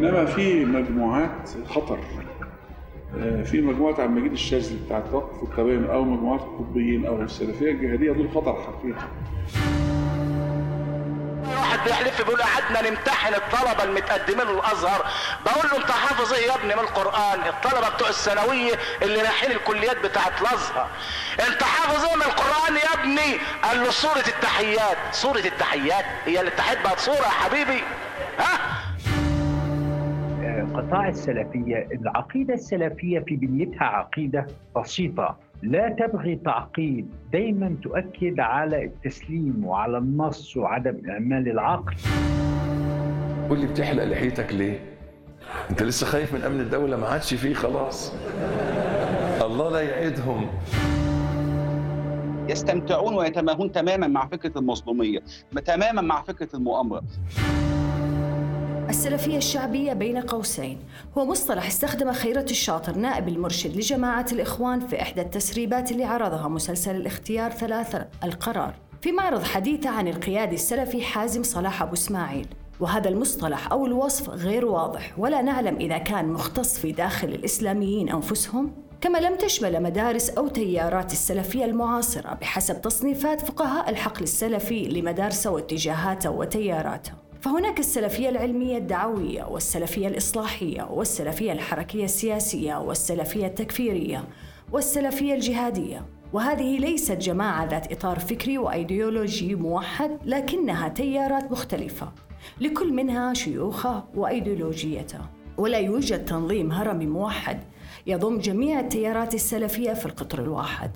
إنما في مجموعات خطر. آه، في مجموعة عبد المجيد الشاذلي بتاعت توقف التباين أو مجموعات القطبيين أو السلفية الجهادية دول خطر حقيقي. واحد بيحلف بيقول قعدنا نمتحن الطلبة المتقدمين للازهر بقول له أنت حافظ إيه يا ابني من القرآن؟ الطلبة بتوع الثانوية اللي رايحين الكليات بتاعت الأزهر. أنت حافظ إيه من القرآن يا ابني؟ قال له سوره التحيات. سوره التحيات هي التحيات بقت سوره يا حبيبي. ها؟ قطاع السلفية العقيدة السلفية في بنيتها عقيدة بسيطة. لا تبغي تعقيد دايما تؤكد على التسليم وعلى النص وعدم إعمال العقل. قول لي بتحلق لحيتك ليه؟ أنت لسه خايف من أمن الدولة؟ ما عادش فيه خلاص. الله لا يعيدهم. يستمتعون ويتماهون تماما مع فكرة المظلومية تماما مع فكرة المؤامرة. السلفية الشعبية بين قوسين. هو مصطلح استخدم خيرة الشاطر نائب المرشد لجماعة الإخوان في إحدى التسريبات اللي عرضها مسلسل الاختيار ثلاثة القرار. في معرض حديثه عن القيادي السلفي حازم صلاح أبو إسماعيل. وهذا المصطلح أو الوصف غير واضح. ولا نعلم إذا كان مختص في داخل الإسلاميين أنفسهم. كما لم تشمل مدارس أو تيارات السلفية المعاصرة بحسب تصنيفات فقهاء الحقل السلفي لمدارسه واتجاهاته وتياراته. فهناك السلفية العلمية الدعوية والسلفية الإصلاحية والسلفية الحركية السياسية والسلفية التكفيرية والسلفية الجهادية. وهذه ليست جماعة ذات إطار فكري وأيديولوجي موحد لكنها تيارات مختلفة. لكل منها شيوخها وأيديولوجيته ولا يوجد تنظيم هرمي موحد يضم جميع التيارات السلفية في القطر الواحد.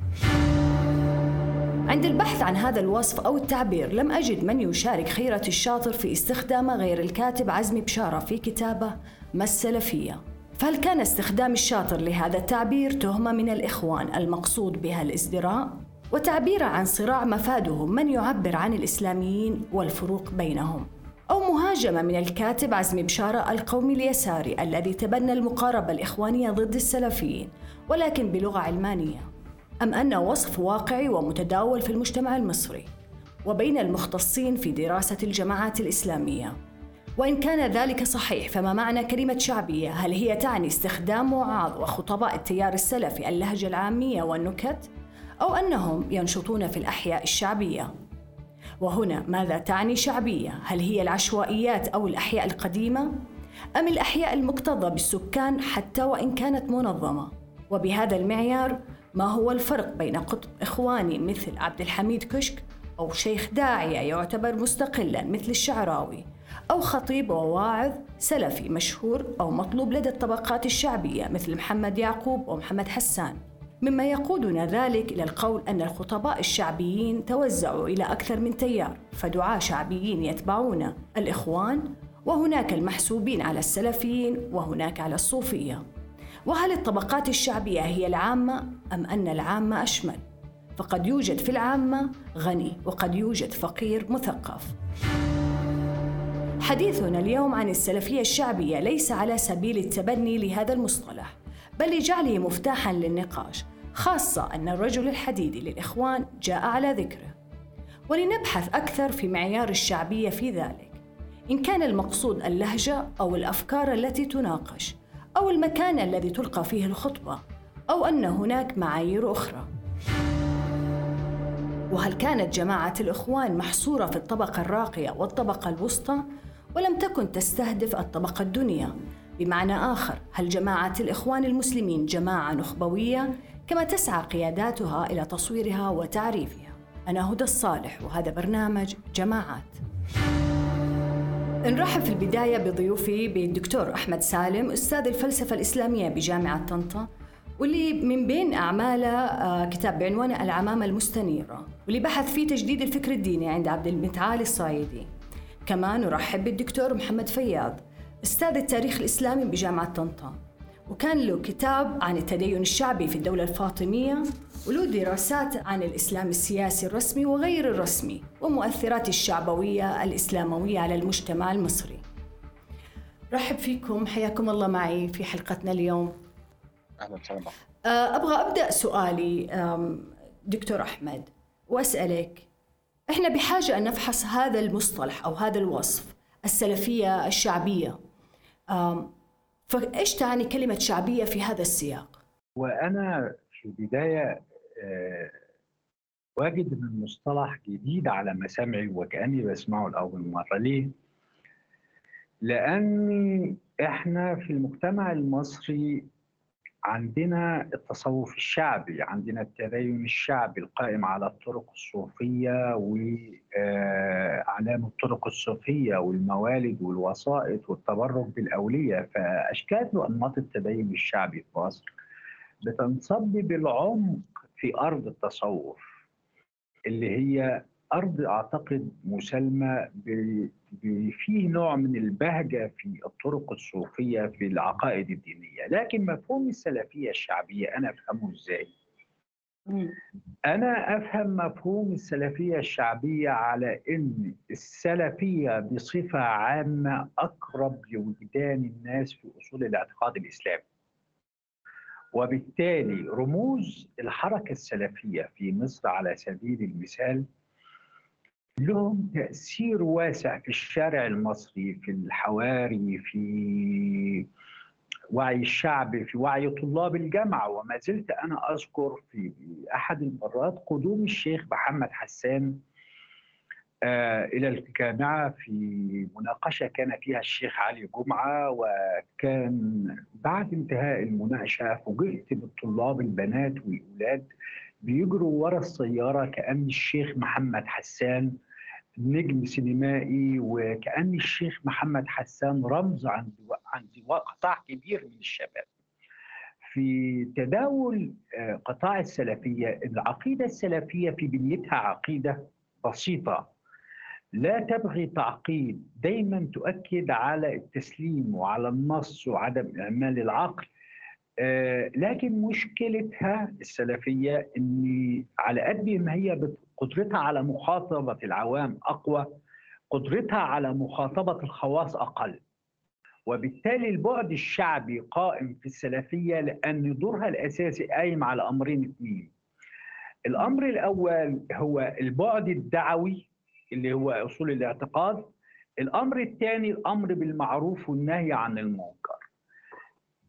عند البحث عن هذا الوصف أو التعبير لم أجد من يشارك خيرة الشاطر في استخدامه غير الكاتب عزمي بشارة في كتابه ما السلفية فهل كان استخدام الشاطر لهذا التعبير تهمة من الإخوان المقصود بها الإزدراء؟ وتعبيره عن صراع مفاده من يعبر عن الإسلاميين والفروق بينهم؟ أو مهاجمة من الكاتب عزمي بشارة القومي اليساري الذي تبنى المقاربة الإخوانية ضد السلفيين ولكن بلغة علمانية؟ أم أنه وصف واقعي ومتداول في المجتمع المصري وبين المختصين في دراسة الجماعات الإسلامية وإن كان ذلك صحيح فما معنى كلمة شعبية؟ هل هي تعني استخدام وعاظ وخطباء التيار السلفي اللهجة العامية والنكت؟ أو أنهم ينشطون في الأحياء الشعبية؟ وهنا ماذا تعني شعبية؟ هل هي العشوائيات أو الأحياء القديمة؟ أم الأحياء المكتظة بالسكان حتى وإن كانت منظمة؟ وبهذا المعيار ما هو الفرق بين قطب إخواني مثل عبد الحميد كشك أو شيخ داعية يعتبر مستقلا مثل الشعراوي أو خطيب وواعظ سلفي مشهور أو مطلوب لدى الطبقات الشعبية مثل محمد يعقوب ومحمد حسان. مما يقودنا ذلك إلى القول أن الخطباء الشعبيين توزعوا إلى أكثر من تيار فدعاة شعبيين يتبعون الإخوان وهناك المحسوبين على السلفيين وهناك على الصوفية. وهل الطبقات الشعبية هي العامة أم أن العامة أشمل؟ فقد يوجد في العامة غني وقد يوجد فقير مثقف. حديثنا اليوم عن السلفية الشعبية ليس على سبيل التبني لهذا المصطلح، بل لجعله مفتاحا للنقاش، خاصة أن الرجل الحديدي للإخوان جاء على ذكره. ولنبحث أكثر في معيار الشعبية في ذلك. إن كان المقصود اللهجة أو الأفكار التي تناقش، أو المكان الذي تلقى فيه الخطبة أو أن هناك معايير أخرى. وهل كانت جماعة الإخوان محصورة في الطبقة الراقية والطبقة الوسطى؟ ولم تكن تستهدف الطبقة الدنيا. بمعنى آخر هل جماعة الإخوان المسلمين جماعة نخبوية؟ كما تسعى قياداتها إلى تصويرها وتعريفها. أنا هدى الصالح وهذا برنامج جماعات. نرحب في البداية بضيوفي بالدكتور أحمد سالم أستاذ الفلسفة الإسلامية بجامعة طنطا واللي من بين أعماله آه، كتاب بعنوان العمامة المستنيرة واللي بحث فيه تجديد الفكر الديني عند عبد المتعال الصايدي كمان نرحب بالدكتور محمد فياض أستاذ التاريخ الإسلامي بجامعة طنطا. وكان له كتاب عن التدين الشعبي في الدولة الفاطمية وله دراسات عن الإسلام السياسي الرسمي وغير الرسمي ومؤثرات الشعبوية الإسلاموية على المجتمع المصري. رحب فيكم حياكم الله معي في حلقتنا اليوم. أهلا وسهلا. أه، أبغى أبدأ سؤالي دكتور أحمد وأسألك إحنا بحاجة أن نفحص هذا المصطلح أو هذا الوصف السلفية الشعبية. فإيش تعني كلمة شعبية في هذا السياق؟ وأنا في البداية آه، واجد ان المصطلح جديد على مسامعي وكأني بسمعه لأول مرة ليه؟ لأن إحنا في المجتمع المصري عندنا التصوف الشعبي عندنا التدين الشعبي القائم على الطرق الصوفية وأعلام الطرق الصوفية والموالد والوسائط والتبرك بالأولية فأشكال وأنماط التدين الشعبي في مصر بتنصب بالعمق في أرض التصوف اللي هي أرض أعتقد مسالمة ب- ب- فيه نوع من البهجة في الطرق الصوفية في العقائد الدينية. لكن مفهوم السلفية الشعبية أنا أفهمه إزاي؟ أنا أفهم مفهوم السلفية الشعبية على أن السلفية بصفة عامة أقرب لوجدان الناس في أصول الاعتقاد الإسلامي. وبالتالي رموز الحركة السلفية في مصر على سبيل المثال لهم تأثير واسع في الشارع المصري في الحواري في وعي الشعب في وعي طلاب الجامعة. وما زلت أنا أذكر في أحد المرات قدوم الشيخ محمد حسان آه، إلى الجامعة في مناقشة كان فيها الشيخ علي جمعة وكان بعد انتهاء المناقشة فوجئت بالطلاب البنات والأولاد بيجروا ورا السيارة كأن الشيخ محمد حسان نجم سينمائي وكأن الشيخ محمد حسان رمز عند عند قطاع كبير من الشباب. في تداول آه، قطاع السلفية العقيدة السلفية في بنيتها عقيدة بسيطة لا تبغي تعقيد. دايما تؤكد على التسليم وعلى النص وعدم إعمال العقل. آه، لكن مشكلتها السلفية أن على قد ما هي قدرتها على مخاطبة العوام أقوى قدرتها على مخاطبة الخواص أقل. وبالتالي البعد الشعبي قائم في السلفية لأن دورها الأساسي قايم على أمرين اثنين الأمر الأول هو البعد الدعوي اللي هو أصول الاعتقاد. الأمر الثاني الأمر بالمعروف والنهي عن المنكر.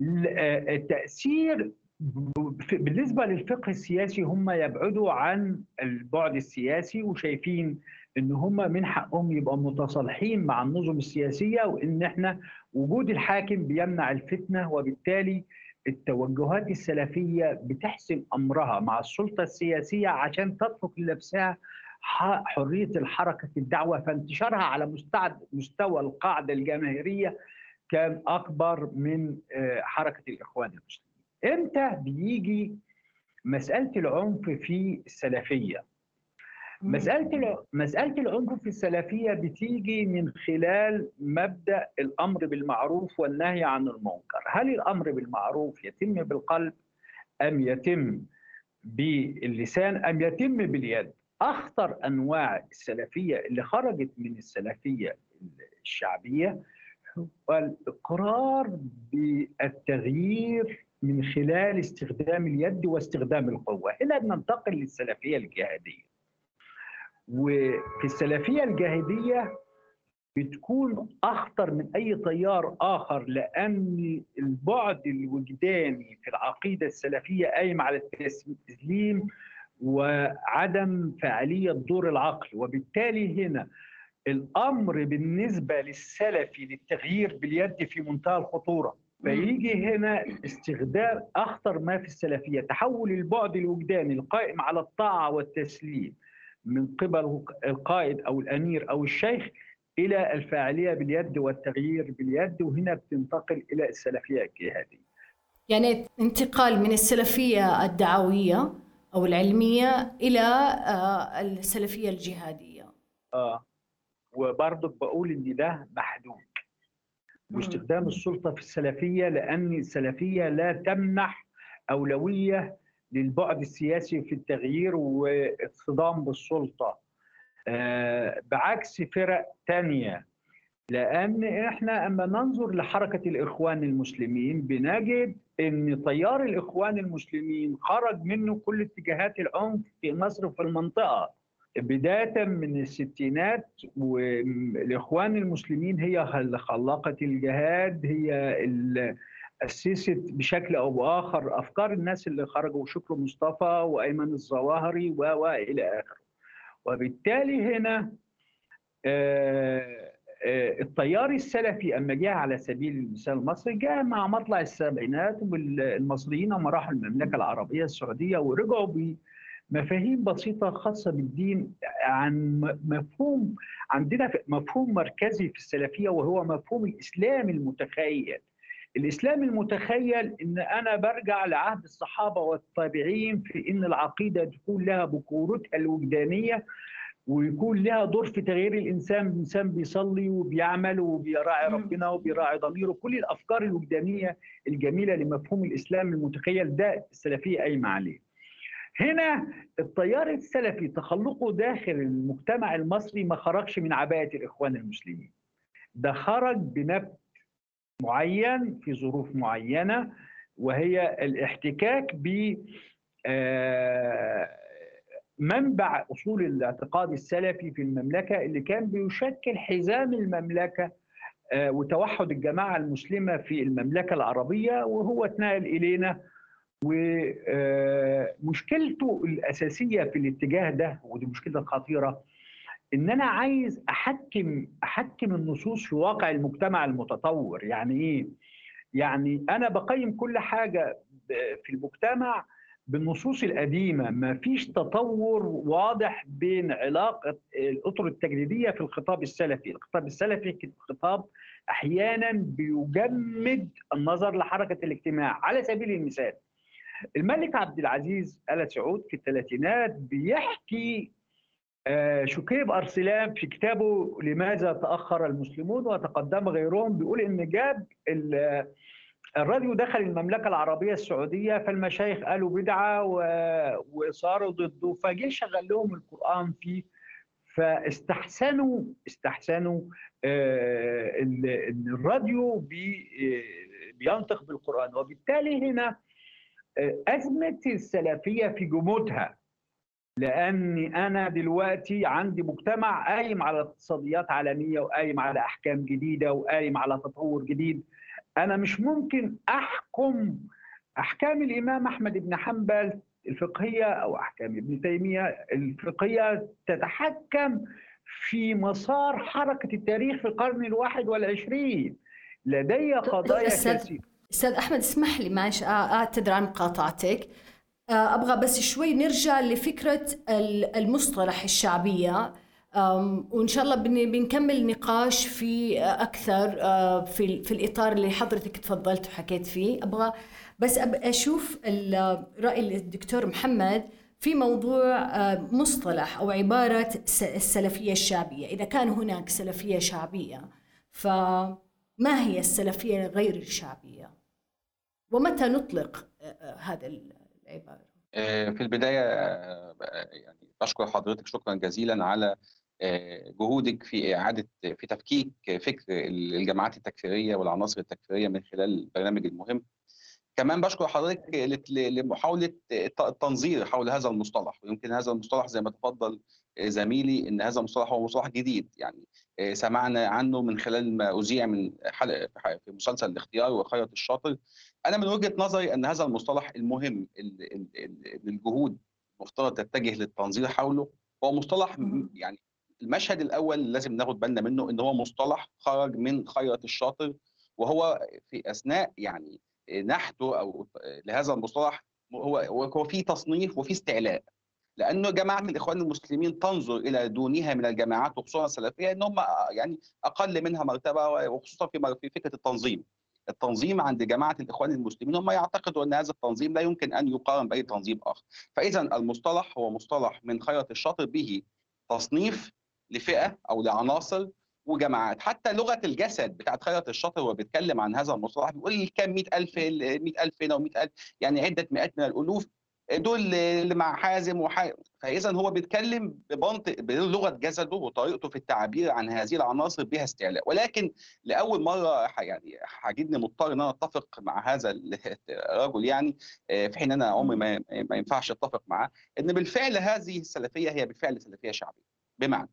ال- آه، التأثير ب- في- بالنسبة للفقه السياسي هم يبعدوا عن البعد السياسي وشايفين إن هم من حقهم يبقوا متصالحين مع النظم السياسية وإن إحنا وجود الحاكم بيمنع الفتنة وبالتالي التوجهات السلفية بتحسم أمرها مع السلطة السياسية عشان تترك لنفسها ح- حرية الحركة في الدعوة فانتشارها على مستوى القاعدة الجماهيرية كان أكبر من آه، حركة الإخوان المسلمين. إمتى بيجي مسألة العنف في السلفية؟ مسألة الع- مسألة العنف في السلفية بتيجي من خلال مبدأ الأمر بالمعروف والنهي عن المنكر. هل الأمر بالمعروف يتم بالقلب أم يتم باللسان أم يتم باليد؟ أخطر أنواع السلفية اللي خرجت من السلفية الشعبية هو الإقرار بالتغيير من خلال استخدام اليد واستخدام القوة. هنا بننتقل للسلفية الجهادية وفي السلفية الجاهلية بتكون أخطر من أي تيار آخر لأن البعد الوجداني في العقيدة السلفية قايم على التسليم وعدم فعالية دور العقل وبالتالي هنا الأمر بالنسبة للسلفي للتغيير باليد في منتهى الخطورة. فيجي هنا استخدام أخطر ما في السلفية تحول البعد الوجداني القائم على الطاعة والتسليم من قبل القائد أو الأمير أو الشيخ إلى الفاعلية باليد والتغيير باليد. وهنا بتنتقل إلى السلفية الجهادية. يعني انتقال من السلفية الدعوية أو العلمية إلى آه، السلفية الجهادية. آه. وبرضك بقول إن ده محدود. واستخدام السلطة في السلفية لأن السلفية لا تمنح أولوية للبعد السياسي في التغيير واصطدام بالسلطة. آه، بعكس فرق تانية لأن إحنا أما ننظر لحركة الإخوان المسلمين بنجد أن تيار الإخوان المسلمين خرج منه كل اتجاهات العنف في مصر وفي المنطقة. بداية من الستينات والإخوان المسلمين هي اللي خلقت الجهاد هي اللي أسست بشكل أو بآخر أفكار الناس اللي خرجوا شكر مصطفى وأيمن الظواهري وإلى آخره. وبالتالي هنا آه، التيار السلفي أما جاء على سبيل المثال المصري جاء مع مطلع السبعينات والمصريين لما راحوا المملكة العربية السعودية ورجعوا بمفاهيم بسيطة خاصة بالدين عن مفهوم عندنا مفهوم مركزي في السلفية وهو مفهوم الإسلام المتخيل. الإسلام المتخيل إن أنا برجع لعهد الصحابة والتابعين في إن العقيدة تكون لها بكورتها الوجدانية ويكون لها دور في تغيير الإنسان الانسان بيصلي وبيعمل وبيراعي ربنا وبيراعي ضميره. كل الأفكار الوجدانيه الجميلة لمفهوم الإسلام المتخيل ده السلفيه قايمه عليه. هنا التيار السلفي تخلقه داخل المجتمع المصري ما خرجش من عباءه الإخوان المسلمين. ده خرج بنبت معين في ظروف معينة وهي الاحتكاك ب آه منبع أصول الاعتقاد السلفي في المملكة اللي كان بيشكل حزام المملكة وتوحد الجماعة المسلمة في المملكة العربية وهو اتنقل إلينا. ومشكلته الأساسية في الاتجاه ده ودي مشكلة خطيرة إن أنا عايز أحكم أحكم النصوص في واقع المجتمع المتطور. يعني إيه؟ يعني أنا بقيم كل حاجة في المجتمع بالنصوص القديمة ما فيش تطور واضح بين علاقة الأطر التجريدية في الخطاب السلفي. الخطاب السلفي خطاب أحيانا بيجمد النظر لحركة الاجتماع. على سبيل المثال الملك عبد العزيز آل سعود في الثلاثينات بيحكي شكيب أرسلان في كتابه لماذا تأخر المسلمون وتقدم غيرهم بيقول إن جاب الراديو دخل المملكة العربية السعودية فالمشايخ قالوا بدعة وصاروا ضده فجه شغل لهم القرآن فيه فاستحسنوا استحسنوا ان الراديو بي بينطق بالقرآن. وبالتالي هنا أزمة السلفية في جمودها لأني أنا دلوقتي عندي مجتمع قايم على اقتصاديات عالمية وقايم على أحكام جديدة وقايم على تطور جديد. أنا مش ممكن أحكم أحكام الإمام أحمد بن حنبل الفقهية أو أحكام ابن تيمية الفقهية تتحكم في مسار حركة التاريخ في القرن الواحد والعشرين. لدي قضايا كثيره أستاذ أحمد اسمح لي معلش أعتذر عن مقاطعتك. أبغى بس شوي نرجع لفكرة المصطلح الشعبية. وإن شاء الله بنكمل نقاش في أكثر في في الإطار اللي حضرتك تفضلت وحكيت فيه. أبغى بس أشوف رأي الدكتور محمد في موضوع مصطلح أو عبارة السلفية الشعبية. إذا كان هناك سلفية شعبية فما هي السلفية غير الشعبية؟ ومتى نطلق هذا العبارة؟ في البداية يعني بشكر حضرتك شكرا جزيلا على جهودك في إعادة في تفكيك فكر الجماعات التكفيرية والعناصر التكفيرية من خلال البرنامج المهم. كمان بشكر حضرتك لمحاولة التنظير حول هذا المصطلح. ويمكن هذا المصطلح زي ما تفضل زميلي إن هذا المصطلح هو مصطلح جديد. يعني سمعنا عنه من خلال ما أذيع من حلقه في مسلسل الاختيار وخيرة الشاطر. أنا من وجهة نظري أن هذا المصطلح المهم الجهود مفترض تتجه للتنظير حوله. هو مصطلح يعني المشهد الأول لازم ناخد بالنا منه إن هو مصطلح خرج من خيرة الشاطر وهو في أثناء يعني نحته أو لهذا المصطلح هو هو في تصنيف وفي استعلاء. لأنه جماعة الإخوان المسلمين تنظر إلى دونها من الجماعات وخصوصا السلفية إن هم يعني أقل منها مرتبة وخصوصا في فكرة التنظيم. التنظيم عند جماعة الإخوان المسلمين هم يعتقدوا أن هذا التنظيم لا يمكن أن يقارن بأي تنظيم آخر. فاذا المصطلح هو مصطلح من خيرة الشاطر به تصنيف لفئة أو لعناصر وجماعات حتى لغة الجسد بتاعت خيرة الشاطر وهو بيتكلم عن هذا المصطلح بيقول كام 100000 100000 هنا و100000 يعني عدة مئات من الألوف دول اللي مع حازم وح... فاذا هو بيتكلم بمنطق بلغة جسده وطريقته في التعبير عن هذه العناصر بها استعلاء ولكن لأول مرة. يعني هجدني مضطر إن أنا أتفق مع هذا الرجل يعني في حين أنا عمري ما, ما ينفعش أتفق معاه إن بالفعل هذه السلفية هي بالفعل سلفية شعبية بمعنى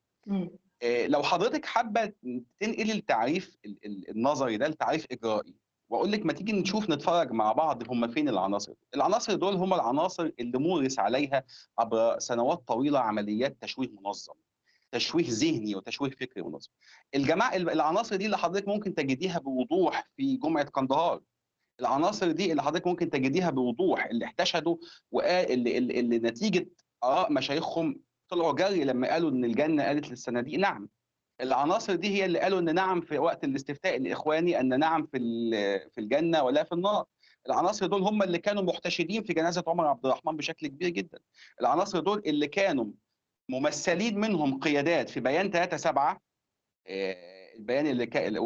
لو حضرتك حابة تنقل التعريف النظري ده لتعريف إجرائي وأقول لك ما تيجي نشوف نتفرج مع بعض هم فين العناصر. العناصر دول هم العناصر اللي مورس عليها عبر سنوات طويلة عمليات تشويه منظم تشويه ذهني وتشويه فكري منظم. الجماعة العناصر دي اللي حضرتك ممكن تجديها بوضوح في جمعة قندهار العناصر دي اللي حضرتك ممكن تجديها بوضوح اللي احتشدوا واللي اللي, اللي نتيجة آراء مشايخهم طلعوا جري لما قالوا إن الجنة قالت للصناديق نعم. العناصر دي هي اللي قالوا إن نعم في وقت الاستفتاء الإخواني إن نعم في في الجنة ولا في النار. العناصر دول هم اللي كانوا محتشدين في جنازة عمر عبد الرحمن بشكل كبير جدا. العناصر دول اللي كانوا ممثلين منهم قيادات في بيان 3 7 البيان اللي كان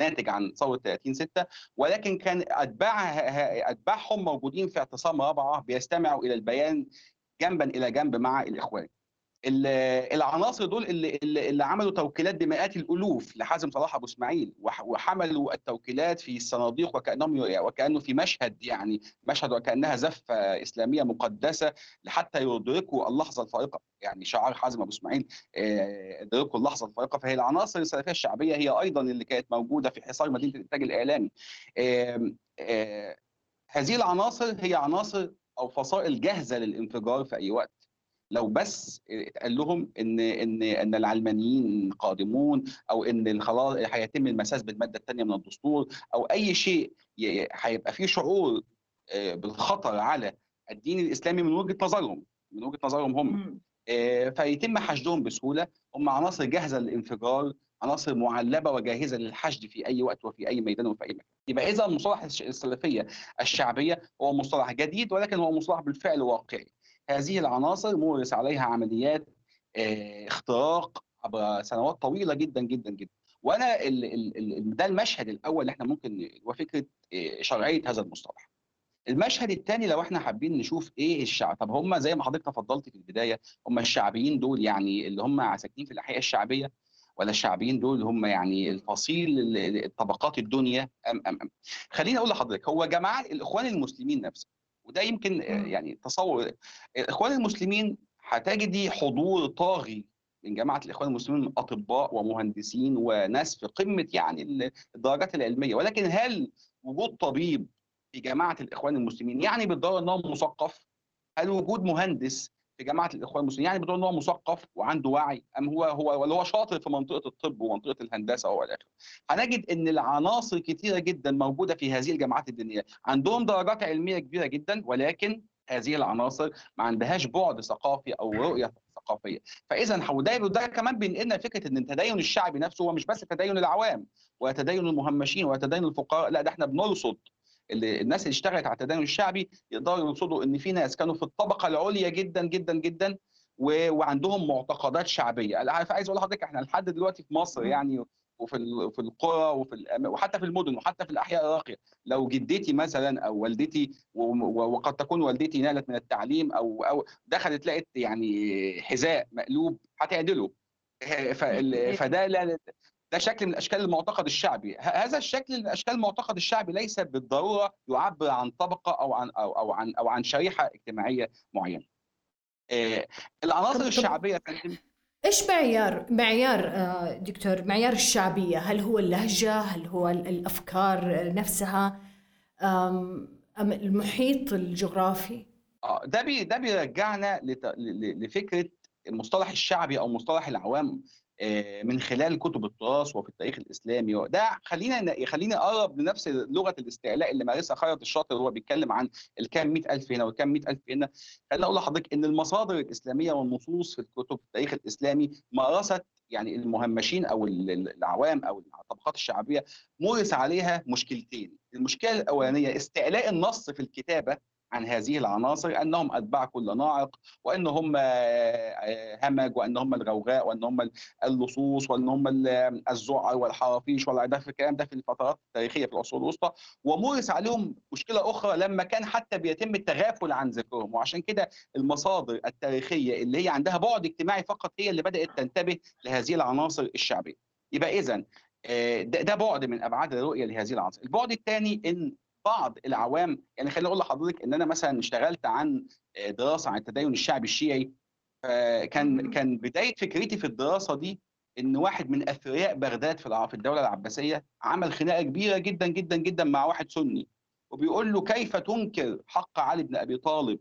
الناتج عن ثوره 30 6 ولكن كان أتباعها أتباعهم موجودين في اعتصام رابعة بيستمعوا إلى البيان جنبا إلى جنب مع الإخوان. العناصر دول اللي, اللي عملوا توكيلات بمئات الألوف لحازم صلاح أبو إسماعيل وحملوا التوكيلات في الصناديق وكأنهم وكأنه في مشهد يعني مشهد وكأنها زفة إسلامية مقدسة لحتى يدركوا اللحظة الفارقه يعني شعار حازم أبو إسماعيل ادركوا اللحظة الفارقه فهي العناصر السلفية الشعبية هي أيضا اللي كانت موجودة في حصار مدينة الإنتاج الإعلامي. هذه العناصر هي عناصر أو فصائل جاهزة للانفجار في أي وقت. لو بس اتقال لهم إن إن إن العلمانيين قادمون أو إن خلاص هيتم المساس بالمادة الثانية من الدستور أو أي شيء هيبقى فيه شعور بالخطر على الدين الإسلامي من وجهة نظرهم من وجهة نظرهم هم. فيتم حشدهم بسهولة. هم عناصر جاهزة للانفجار. عناصر معلبة وجاهزة للحشد في أي وقت وفي أي ميدان وفي أي مكان. يبقى إذا مصطلح السلفية الشعبية هو مصطلح جديد ولكن هو مصطلح بالفعل واقعي. هذه العناصر مورس عليها عمليات اختراق عبر سنوات طويلة جدا جدا جدا. وأنا ده المشهد الأول اللي إحنا ممكن هو فكرة شرعية هذا المصطلح. المشهد الثاني لو إحنا حابين نشوف إيه الشعب طب هم زي ما حضرتك تفضلت في البداية هم الشعبيين دول يعني اللي هم ساكنين في الأحياء الشعبية ولا الشعبيين دول هم يعني الفصيل الطبقات الدنيا؟ أم أم أم. خليني أقول لحضرتك هو جماعة الإخوان المسلمين نفسهم وده يمكن يعني تصور الإخوان المسلمين هتجدي حضور طاغي من جماعة الإخوان المسلمين أطباء ومهندسين وناس في قمة يعني الدرجات العلمية ولكن هل وجود طبيب في جماعة الإخوان المسلمين يعني بالضروره ان هو مثقف؟ هل وجود مهندس في جماعة الإخوان المسلمين يعني بدون إن هو مثقف وعنده وعي أم هو هو ولا هو شاطر في منطقة الطب ومنطقة الهندسة وإلى آخره. هنجد إن العناصر كثيره جدا موجودة في هذه الجامعات الدينية. عندهم درجات علمية كبيرة جدا ولكن هذه العناصر ما عندهاش بعد ثقافي أو رؤية ثقافية. فاذا وده ده كمان بينقلنا فكرة إن التدين الشعبي نفسه هو مش بس تدين العوام وتدين المهمشين وتدين الفقراء لا ده إحنا بنرصد اللي الناس اللي اشتغلت على التدين الشعبي يقدروا يرصدوا إن في ناس كانوا في الطبقة العليا جدا جدا جدا. وعندهم معتقدات شعبية أنا عايز أقول لحضرتك إحنا لحد دلوقتي في مصر يعني وفي في القرى وفي. وحتى في المدن وحتى في الأحياء الراقية لو جدتي مثلا أو والدتي. وقد تكون والدتي نالت من التعليم أو أو دخلت لقت يعني حذاء مقلوب هتعدله. فده ده شكل من اشكال المعتقد الشعبي. هذا الشكل من اشكال المعتقد الشعبي ليس بالضرورة يعبر عن طبقة أو عن أو, أو عن أو عن شريحة اجتماعية معينة. العناصر الشعبية إيش معيار معيار دكتور معيار الشعبية؟ هل هو اللهجة؟ هل هو الأفكار نفسها؟ آم المحيط الجغرافي؟ ده بي ده بيرجعنا لفكرة المصطلح الشعبي أو مصطلح العوام. من خلال كتب التراث وفي التاريخ الإسلامي. ده خلينا يخليني أقرب لنفس لغة الاستعلاء اللي مارسها خيرت الشاطر وهو بيتكلم عن الكام مئة ألف هنا والكام مئة ألف هنا. خليني أقول لحضرتك إن المصادر الإسلامية والنصوص في الكتب التاريخ الإسلامي مارست يعني المهمشين أو العوام أو الطبقات الشعبية مورس عليها مشكلتين. المشكلة الأولانية استعلاء النص في الكتابة عن هذه العناصر أنهم أتباع كل ناعق وأن هم همج وأن هم الغوغاء وأن هم اللصوص وأن هم الزعر والحرافيش والعداف الكلام ده في الفترات التاريخية في العصور الوسطى. ومورس عليهم مشكلة أخرى لما كان حتى بيتم التغافل عن ذكرهم. وعشان كده المصادر التاريخية اللي هي عندها بعد اجتماعي فقط هي اللي بدأت تنتبه لهذه العناصر الشعبية. يبقى اذا ده بعد من أبعاد الرؤية لهذه العناصر. البعد الثاني إن بعض العوام يعني خليني أقول لحضرتك إن أنا مثلا اشتغلت عن دراسة عن التدين الشعبي الشيعي كان كان بداية فكرتي في الدراسة دي إن واحد من أثرياء بغداد في الدولة العباسية عمل خناقة كبيرة جدا جدا جدا مع واحد سني وبيقول له كيف تنكر حق علي بن أبي طالب؟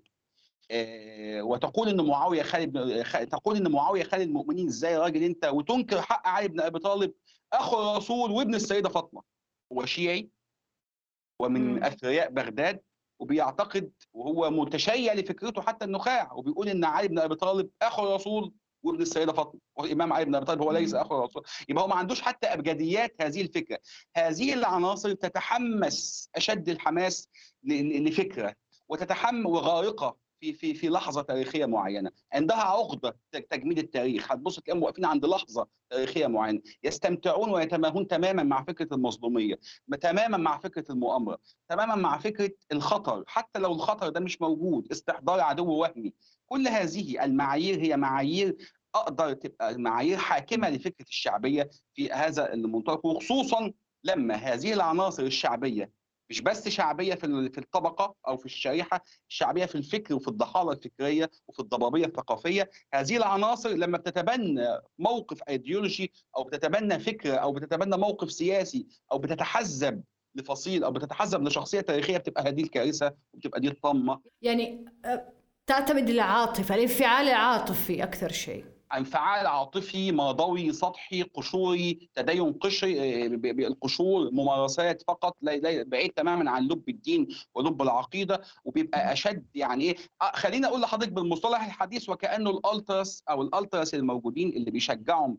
وتقول إن معاوية خالد تقول إن معاوية خالد المؤمنين إزاي راجل أنت وتنكر حق علي بن أبي طالب أخو الرسول وابن السيدة فاطمة؟ هو شيعي؟ ومن أثرياء بغداد وبيعتقد وهو متشيع لفكرته حتى النخاع وبيقول إن علي بن أبي طالب أخو الرسول وابن السيدة فاطمة والإمام علي بن أبي طالب هو ليس أخو الرسول. يبقى هو ما عندوش حتى ابجديات هذه الفكرة. هذه العناصر تتحمس أشد الحماس لفكرة وتتحمس وغارقة. في في في لحظة تاريخية معينة. عندها عقده تجميد التاريخ. هتبص تلاقيهم واقفين عند لحظة تاريخية معينة. يستمتعون ويتماهون تماما مع فكرة المظلوميه تماما مع فكرة المؤامرة تماما مع فكرة الخطر. حتى لو الخطر ده مش موجود استحضار عدو وهمي. كل هذه المعايير هي معايير أقدر تبقى معايير حاكمة لفكرة الشعبية في هذا المنطلق وخصوصا لما هذه العناصر الشعبية مش بس شعبية في في الطبقة أو في الشريحة الشعبيه في الفكر وفي الضحالة الفكرية وفي الضبابية الثقافية. هذه العناصر لما بتتبنى موقف ايديولوجي أو بتتبنى فكره أو بتتبنى موقف سياسي أو بتتحزب لفصيل أو بتتحزب لشخصية تاريخية بتبقى هذه الكارثة وبتبقى دي الطامه يعني تعتمد العاطفه الانفعال العاطفي أكثر شيء. انفعال عاطفي ماضوي سطحي قشوري تدين قشري القشور ممارسات فقط بعيد تماما عن لب الدين ولب العقيدة وبيبقى أشد يعني إيه؟ خليني أقول لحضرتك بالمصطلح الحديث وكأنه الألتراس أو الألتراس الموجودين اللي بيشجعهم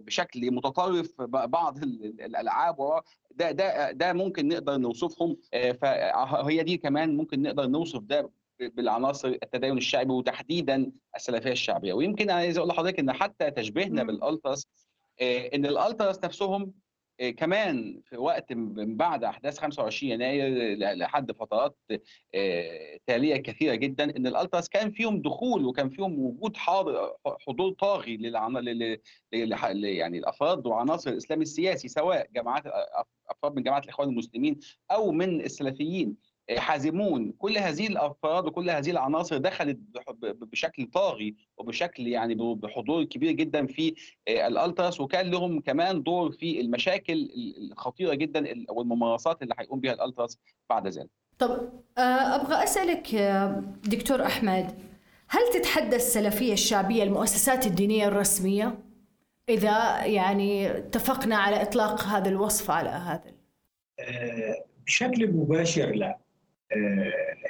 بشكل متطرف بعض الألعاب ده ده ده ممكن نقدر نوصفهم فهي دي كمان ممكن نقدر نوصف ده بالعناصر التدين الشعبي وتحديدا السلفية الشعبية. ويمكن أنا عايز أقول لحضرتك إن حتى تشبيهنا بالألتراس إن الألتراس نفسهم كمان في وقت من بعد أحداث 25 يناير لحد فترات تالية كثيرة جدا إن الألتراس كان فيهم دخول وكان فيهم وجود حاضر حضور طاغي للعن... لل... لل... يعني الأفراد وعناصر الإسلام السياسي سواء جماعات أفراد من جماعة الإخوان المسلمين أو من السلفيين. حازمون كل هذه الأفراد وكل هذه العناصر دخلت بشكل طاغي وبشكل يعني بحضور كبير جدا في الألتراس وكان لهم كمان دور في المشاكل الخطيرة جدا والممارسات اللي هيقوم بها الألتراس بعد ذلك. طب أبغى أسألك دكتور أحمد هل تتحدى السلفية الشعبية المؤسسات الدينية الرسمية؟ إذا يعني اتفقنا على إطلاق هذا الوصف على هذا بشكل مباشر لا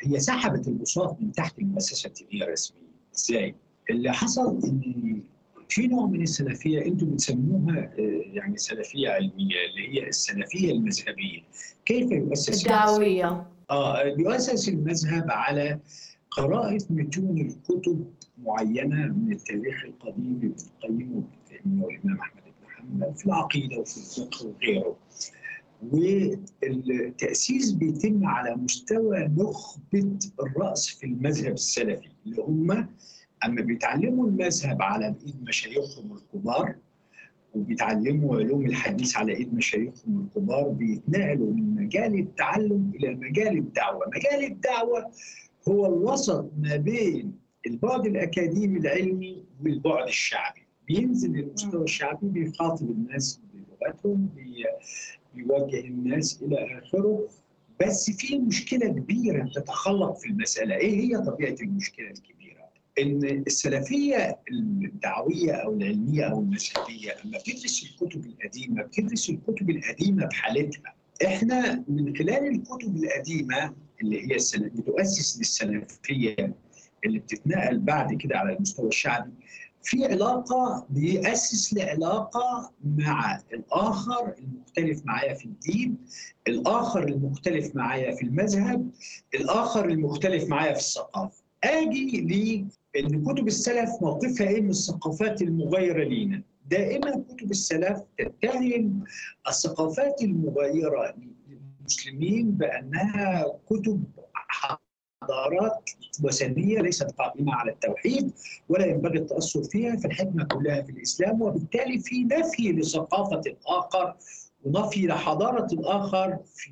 هي سحبت البساط من تحت المؤسسه الدينيه الرسمية. إزاي؟ اللي حصل إن في نوع من السلفية أنتم بتسموها يعني سلفية علمية اللي هي السلفية المذهبية. كيف يؤسس الدعوية. آه يؤسس المذهب على قراءه متون الكتب معينة من التاريخ القديم ابن القيم وابن تيمية والامام أحمد بن حنبل في العقيدة وفي الفقه وغيره. والتأسيس بيتم على مستوى نخبة الرأس في المذهب السلفي اللي هم أما بيتعلموا المذهب على إيد مشايخهم الكبار وبيتعلموا علوم الحديث على إيد مشايخهم الكبار بيتنقلوا من مجال التعلم إلى مجال الدعوة. مجال الدعوة هو الوسط ما بين البعد الأكاديمي العلمي والبعد الشعبي. بينزل للمستوى الشعبي بيخاطب الناس بلغتهم بي يوجه الناس إلى آخره بس في مشكلة كبيرة تتخلق في المسألة، إيه هي طبيعة المشكلة الكبيرة؟ إن السلفية الدعوية أو العلمية أو المذهبيه اما بتدرس الكتب القديمة بتدرس الكتب القديمة بحالتها. إحنا من خلال الكتب القديمة اللي هي بتؤسس للسلفية اللي بتتنقل بعد كده على المستوى الشعبي في علاقة بيأسس لعلاقة مع الآخر المختلف معايا في الدين الآخر المختلف معايا في المذهب الآخر المختلف معايا في الثقافة. آجي لي إن كتب السلف موقفها إيه من الثقافات المغايرة لينا. دائما كتب السلف تتهم الثقافات المغايرة للمسلمين بأنها كتب حضارات وثنية ليست قائمة على التوحيد ولا ينبغي التأثر فيها فالحكمة كلها في الإسلام وبالتالي في نفي لثقافة الآخر ونفي لحضارة الآخر في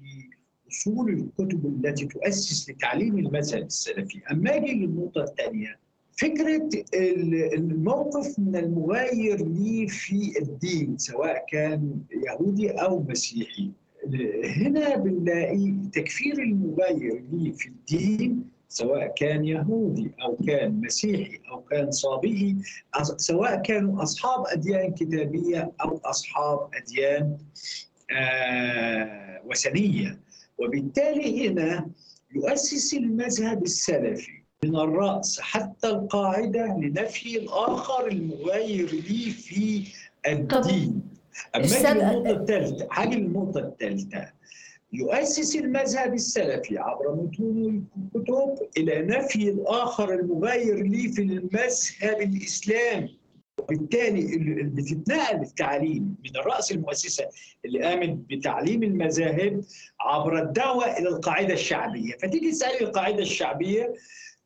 أصول الكتب التي تؤسس لتعليم المذهب السلفي. أما أجي للنقطة الثانية فكرة الموقف من المغاير لي في الدين سواء كان يهودي أو مسيحي. هنا بنلاقي تكفير المغاير لي في الدين سواء كان يهودي أو كان مسيحي أو كان صابئي سواء كانوا أصحاب أديان كتابية أو أصحاب أديان آه وثنية. وبالتالي هنا يؤسس المذهب السلفي من الرأس حتى القاعدة لنفي الآخر المغاير لي في الدين. أما النقطة الثالثة حاجة النقطة الثالثة. يؤسس المذهب السلفي عبر متون الكتب إلى نفي الآخر المغاير لي في المذهب الاسلامي وبالتالي بتتنقل التعليم من الراس المؤسسة اللي قامت بتعليم المذاهب عبر الدعوة إلى القاعدة الشعبية. فتيجي تسالي القاعدة الشعبية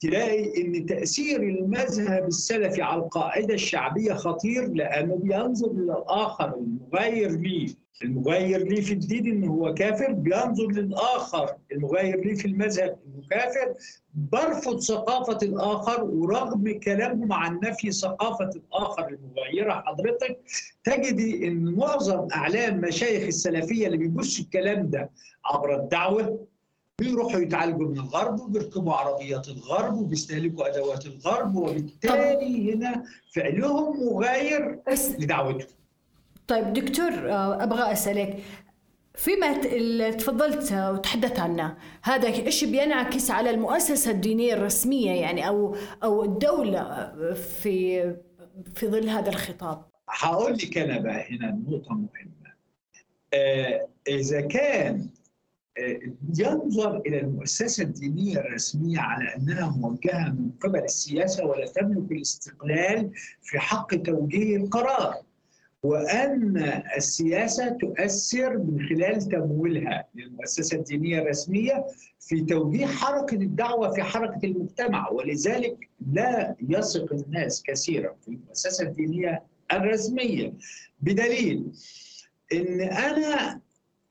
تلاقي إن تأثير المذهب السلفي على القاعدة الشعبية خطير لأنه بينظر للآخر المغاير ليه. المغاير ليه في الدين انه هو كافر بينظر للآخر المغاير ليه في المذهب إنه كافر. برفض ثقافة الآخر ورغم كلامهم عن نفي ثقافة الآخر المغايرة حضرتك تجدي إن معظم أعلام مشايخ السلفية اللي بيبصوا الكلام ده عبر الدعوة بيروحوا يتعالجوا من الغرب وبيركبوا عربيات الغرب وبيستهلكوا أدوات الغرب وبالتالي هنا فعلهم مغاير لدعوتهم. طيب دكتور أبغى أسألك فيما تفضلت وتحدثت عنه هذا إيش بينعكس على المؤسسة الدينية الرسمية يعني أو أو الدولة في في ظل هذا الخطاب؟ هقول لك أنا بقى هنا نقطة مهمة. آه إذا كان ينظر إلى المؤسسة الدينية الرسمية على أنها موجهة من قبل السياسة ولا تملك الاستقلال في حق توجيه القرار وأن السياسة تؤثر من خلال تمويلها للمؤسسة الدينية الرسمية في توجيه حركة الدعوة في حركة المجتمع. ولذلك لا يثق الناس كثيرا في المؤسسة الدينية الرسمية. بدليل إن أنا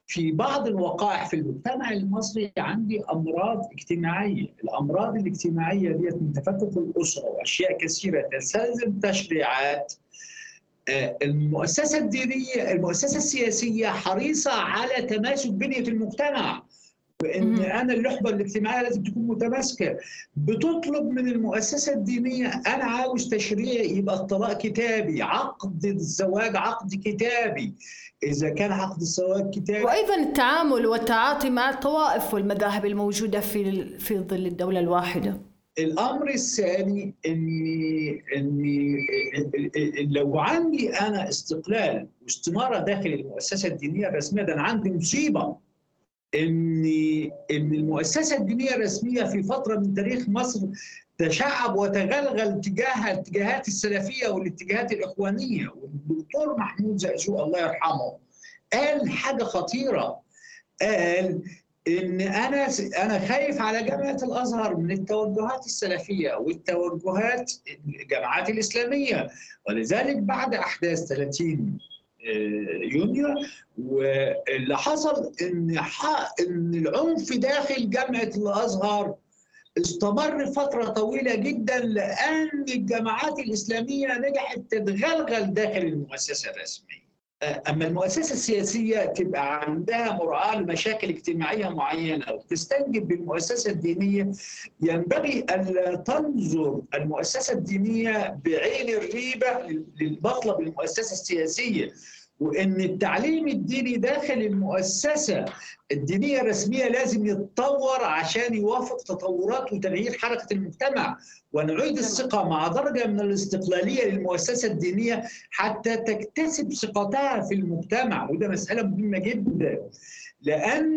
في بعض الوقائع في المجتمع المصري عندي أمراض اجتماعية، الأمراض الاجتماعية ديت من تفكك الأسرة وأشياء كثيرة تستلزم تشريعات. المؤسسة الدينية المؤسسة السياسية حريصة على تماسك بنية المجتمع. وان أنا اللحظة الاجتماعية لازم تكون متماسكة. بتطلب من المؤسسة الدينية أنا عاوز تشريع يبقى الطلاق كتابي عقد الزواج عقد كتابي. إذا كان عقد الزواج كتابي وأيضا التعامل والتعاطي مع الطوائف والمذاهب الموجودة في في ظل الدولة الواحدة. الأمر الثاني إني إني لو عندي أنا استقلال واستمارة داخل المؤسسة الدينية الرسميه ده أنا عندي مصيبة. ان إن المؤسسة الدينية الرسمية في فترة من تاريخ مصر تشعب وتغلغل تجاه الاتجاهات السلفية والاتجاهات الإخوانية. والدكتور محمود زقزوق الله يرحمه قال حاجة خطيرة. قال إن أنا أنا خايف على جامعة الأزهر من التوجهات السلفية والتوجهات الجامعات الإسلامية. ولذلك بعد أحداث 30 يونيو واللي حصل إن إن العنف داخل جامعة الأزهر استمر فترة طويلة جدا لأن الجامعات الإسلامية نجحت تتغلغل داخل المؤسسة الرسمية. أما المؤسسة السياسية تبقى عندها مراعاة لمشاكل اجتماعية معينة وتستنجد بالمؤسسة الدينية. ينبغي الا تنظر المؤسسة الدينية بعين الريبة للمطلب المؤسسة السياسية. وإن التعليم الديني داخل المؤسسة الدينية الرسمية لازم يتطور عشان يوافق تطورات وتغيير حركة المجتمع. ونعيد الثقة مع درجة من الاستقلالية للمؤسسة الدينية حتى تكتسب ثقتها في المجتمع. وده مسألة مهمة جدا. لأن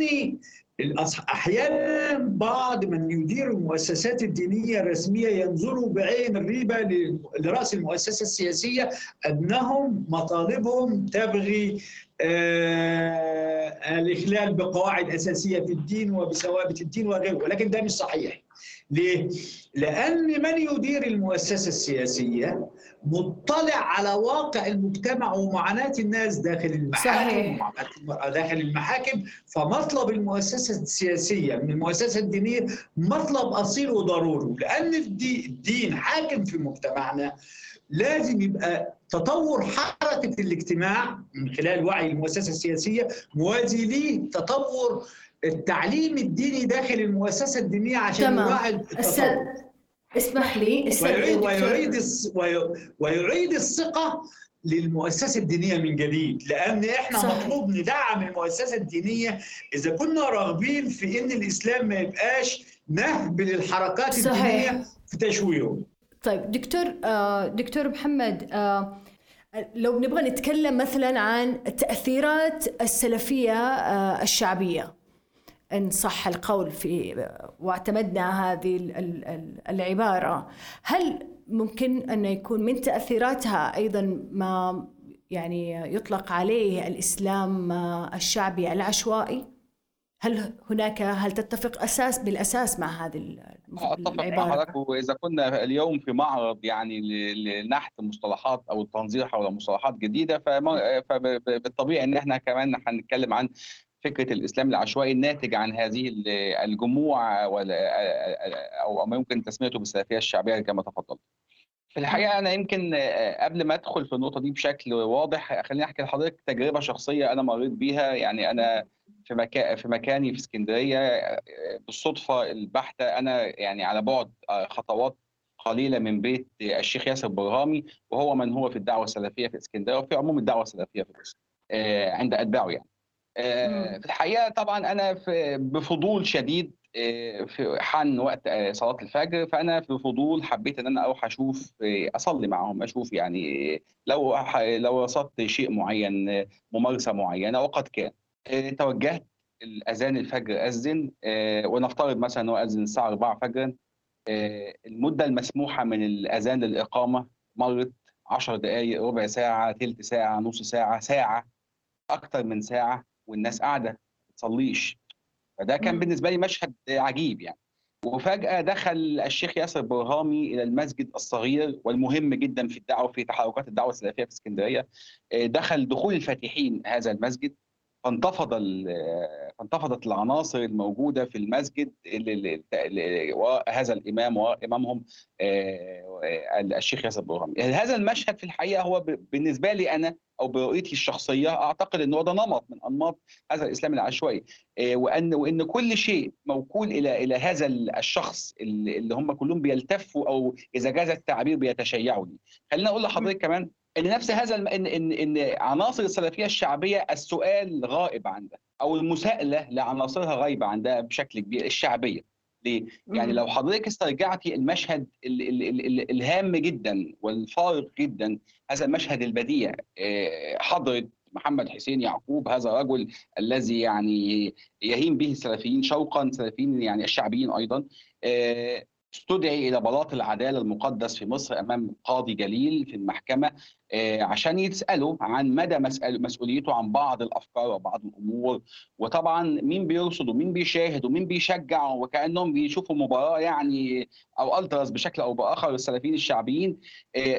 أحيانا بعض من يدير المؤسسات الدينية الرسمية ينظروا بعين الريبة لرأس المؤسسة السياسية أنهم مطالبهم تبغي آه الإخلال بقواعد أساسية في الدين وبثوابت الدين وغيره ولكن ده مش صحيح. ليه؟ لأن من يدير المؤسسة السياسية مطلع على واقع المجتمع ومعاناة الناس داخل المحاكم صحيح. داخل المحاكم فمطلب المؤسسة السياسية من المؤسسة الدينية مطلب أصيل وضروري لأن الدين حاكم في مجتمعنا لازم يبقى تطور حركة الاجتماع من خلال وعي المؤسسة السياسية موازي ليه تطور التعليم الديني داخل المؤسسة الدينية عشان يراعي أستاذ اسمح لي ويعيد ويعيد ويعيد الثقة للمؤسسة الدينية من جديد لأن إحنا صحيح. مطلوب ندعم المؤسسة الدينية إذا كنا راغبين في إن الإسلام ما يبقاش نهب للحركات صحيح. الدينية في تشويهه طيب دكتور دكتور محمد لو نبغى نتكلم مثلا عن تأثيرات السلفية الشعبية. إن صح القول في واعتمدنا هذه العبارة. هل ممكن أن يكون من تأثيراتها أيضا ما يعني يطلق عليه الإسلام الشعبي العشوائي؟ هل هناك هل تتفق أساس بالأساس مع هذه أتفق مع حضرتك. وإذا كنا اليوم في معرض يعني لنحت مصطلحات أو التنظير حول مصطلحات جديدة فبالطبيعي إن إحنا كمان هنتكلم عن فكرة الإسلام العشوائي الناتج عن هذه الجموع أو ما يمكن تسميته بالسلفية الشعبية كما تفضلت. في الحقيقة أنا يمكن قبل ما أدخل في النقطة دي بشكل واضح خليني أحكي لحضرتك تجربة شخصية أنا مريت بيها يعني أنا في مكان في مكاني في اسكندرية بالصدفة البحتة أنا يعني على بعد خطوات قليلة من بيت الشيخ ياسر برهامي وهو من هو في الدعوة السلفية في اسكندرية وفي عموم الدعوة السلفية في مصر عند أتباعه يعني. في الحقيقة طبعا أنا في بفضول شديد في حن وقت صلاة الفجر فأنا في فضول حبيت إن أنا أروح أشوف أصلي معهم أشوف يعني لو لو رصدت شيء معين ممارسة معينة وقد كان. توجهت الأذان الفجر أذن ونفترض مثلا إنه أذن الساعة 4 فجرا المدة المسموحة من الأذان للإقامة مرت 10 دقائق ربع ساعة ثلث ساعة نص ساعة ساعة أكثر من ساعة. والناس قاعدة ما بتصليش فده كان بالنسبة لي مشهد عجيب يعني. وفجأة دخل الشيخ ياسر برهامي إلى المسجد الصغير والمهم جدا في الدعوة في تحركات الدعوة السلفية في اسكندرية. دخل دخول الفاتحين هذا المسجد. فانتفض فانتفضت العناصر الموجودة في المسجد هذا الإمام وإمامهم الشيخ ياسر برهامي هذا المشهد في الحقيقة هو بالنسبة لي أنا أو برؤيتي الشخصية أعتقد إن هو ده نمط من أنماط هذا الإسلام العشوائي. وان وإن كل شيء موكول إلى إلى هذا الشخص اللي هم كلهم بيلتفوا أو إذا جاز التعبير بيتشيعوا ليه خلينا أقول لحضرتك كمان إن نفس هذا الم... ان ان إن عناصر السلفية الشعبية السؤال غائب عندها أو المساءلة لعناصرها غايبه عندها بشكل كبير الشعبية. ليه؟ يعني لو حضرتك استرجعتي المشهد ال ال ال ال الهام جدا والفارق جدا هذا المشهد البديع حضرة محمد حسين يعقوب هذا الرجل الذي يعني يهين به السلفيين شوقا السلفيين يعني الشعبيين أيضا استدعي إلى بلاط العدالة المقدس في مصر أمام قاضي جليل في المحكمة عشان يسالوا عن مدى مسؤوليته عن بعض الأفكار وبعض الأمور. وطبعا مين بيرصد ومين بيشاهد ومين بيشجع وكأنهم بيشوفوا مباراة يعني أو ألتراس بشكل أو بآخر السلفيين الشعبيين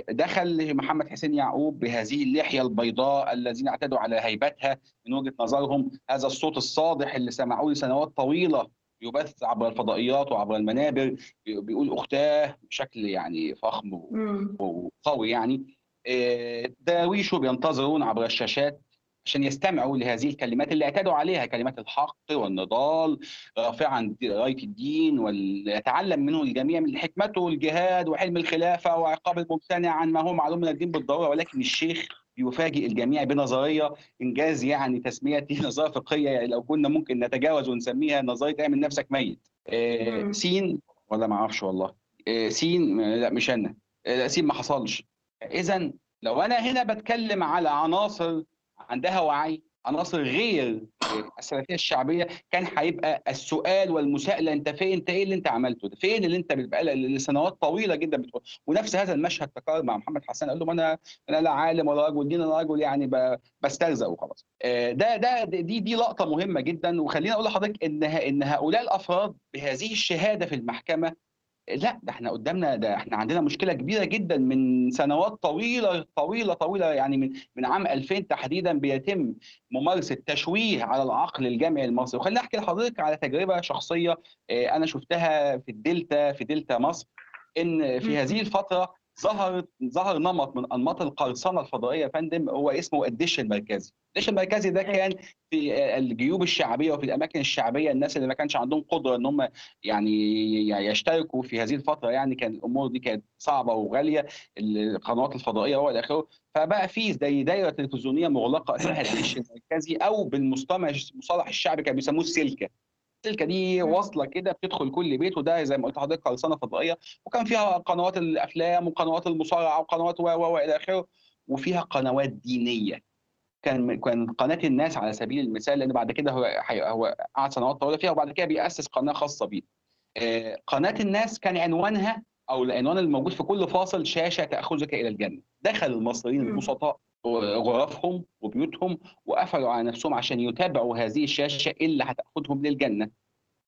دخل محمد حسين يعقوب بهذه اللحية البيضاء الذين اعتدوا على هيبتها من وجهة نظرهم. هذا الصوت الصادح اللي سمعوه لسنوات طويلة. يبث عبر الفضائيات وعبر المنابر بيقول أختاه بشكل يعني فخم وقوي يعني. دراويشه بينتظرون عبر الشاشات عشان يستمعوا لهذه الكلمات اللي اعتادوا عليها كلمات الحق والنضال رافعا رايه الدين ويتعلم منه الجميع من حكمته الجهاد وحلم الخلافة وعقاب الممتنع عن ما هو معلوم من الدين بالضرورة ولكن الشيخ بيفاجئ الجميع بنظرية إنجاز يعني تسميتي نظرية فقهية يعني لو كنا ممكن نتجاوز ونسميها نظرية اعمل نفسك ميت. آه،. سين ولا ما أعرفش والله. آه، سين لا مش أنا. آه، لا سين ما حصلش. اذا لو أنا هنا بتكلم على عناصر عندها وعي عناصر غير السلفيه الشعبية كان هيبقى السؤال والمساءلة أنت فين؟ أنت إيه اللي أنت عملته؟ ده فين اللي أنت بقى لسنوات طويلة جدا بتقول. ونفس هذا المشهد تكرر مع محمد حسان قال له أنا أنا لا عالم ولا رجل دين أنا رجل يعني بسترزق وخلاص. آه، ده ده دي دي لقطة مهمة جدا. وخليني أقول لحضرتك إن إن هؤلاء الأفراد بهذه الشهادة في المحكمة لا ده إحنا قدامنا ده إحنا عندنا مشكلة كبيرة جدا من سنوات طويلة طويلة طويلة يعني من من عام 2000 تحديدا بيتم ممارسة تشويه على العقل الجامعي المصري. وخليني أحكي لحضرتك على تجربة شخصية آه، أنا شفتها في الدلتا في دلتا مصر إن في هذه الفترة ظهر ظهر نمط من أنماط القرصنة الفضائية يا فندم هو اسمه الدش المركزي الدش المركزي ده كان في آه، الجيوب الشعبية وفي الأماكن الشعبية الناس اللي ما كانش عندهم قدرة إن هم يعني يشتركوا في هذه الفترة يعني كان الأمور دي كانت صعبة وغالية القنوات الفضائية وإلى آخره. فبقى في زي دايرة تلفزيونية مغلقة اسمها الدش المركزي أو بالمصطلح المصطلح الشعبي كانوا بيسموه السلكه السلكه دي واصله كده بتدخل كل بيت وده زي ما قلت لحضرتك قرصنه فضائيه وكان فيها قنوات الأفلام وقنوات المصارعة وقنوات و و والى آخره وفيها قنوات دينية كان كان قناة الناس على سبيل المثال لأن بعد كده هو حي- هو قعد سنوات طويلة فيها وبعد كده بيأسس قناة خاصة بيه. آه، قناة الناس كان عنوانها أو العنوان الموجود في كل فاصل شاشة تأخذك إلى الجنة. دخل المصريين. البسطاء غرفهم وبيوتهم وقفلوا على نفسهم عشان يتابعوا هذه الشاشة اللي هتأخذهم للجنة.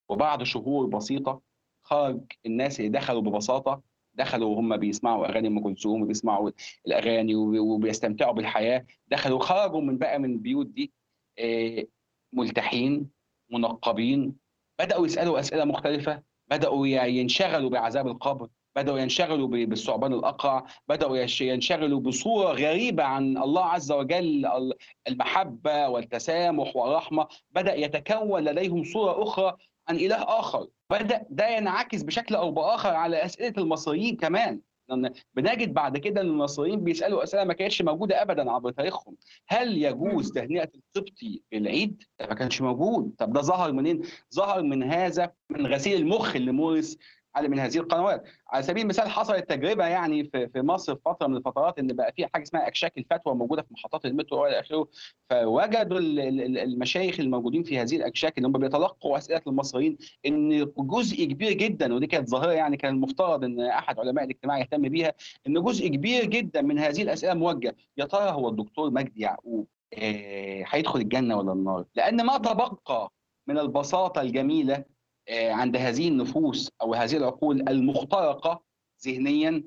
وبعد شهور بسيطة خرج الناس اللي دخلوا ببساطة دخلوا وهم بيسمعوا أغاني أم كلثوم وبيسمعوا الأغاني وبي- وبيستمتعوا بالحياة دخلوا خرجوا من بقى من البيوت دي آه، ملتحين منقبين بدأوا يسألوا أسئلة مختلفة بدأوا ينشغلوا بعذاب القبر بدأوا ينشغلوا بالثعبان الأقرع بدأوا يش- ينشغلوا بصورة غريبة عن الله عز وجل ال- المحبة والتسامح والرحمة بدأ يتكون لديهم صورة أخرى عن إله آخر. بدأ ده ينعكس بشكل أو بآخر على أسئلة المصريين كمان. لأن بنجد بعد كده إن المصريين بيسألوا أسئلة ما كانتش موجودة ابدا عبر تاريخهم. هل يجوز تهنئة القبطي في العيد؟ ده ما كانش موجود. طب ده ظهر منين؟ ظهر من هذا من غسيل المخ اللي مورس على من هذه القنوات. على سبيل المثال حصلت تجربة يعني في في مصر في فترة من الفترات إن بقى في حاجة اسمها إكشاك الفتوى موجودة في محطات المترو وإلى آخره. فوجدوا ال- ال- المشايخ الموجودين في هذه الإكشاك اللي هم بيتلقوا أسئلة المصريين إن جزء كبير جدا ودي كانت ظاهرة يعني كان المفترض إن أحد علماء الاجتماع يهتم بيها إن جزء كبير جدا من هذه الأسئلة موجه. يا ترى هو الدكتور مجدي يعقوب آه، هيدخل الجنة ولا النار؟ لأن ما تبقى من البساطة الجميلة عند هذه النفوس أو هذه العقول المخترقة ذهنيا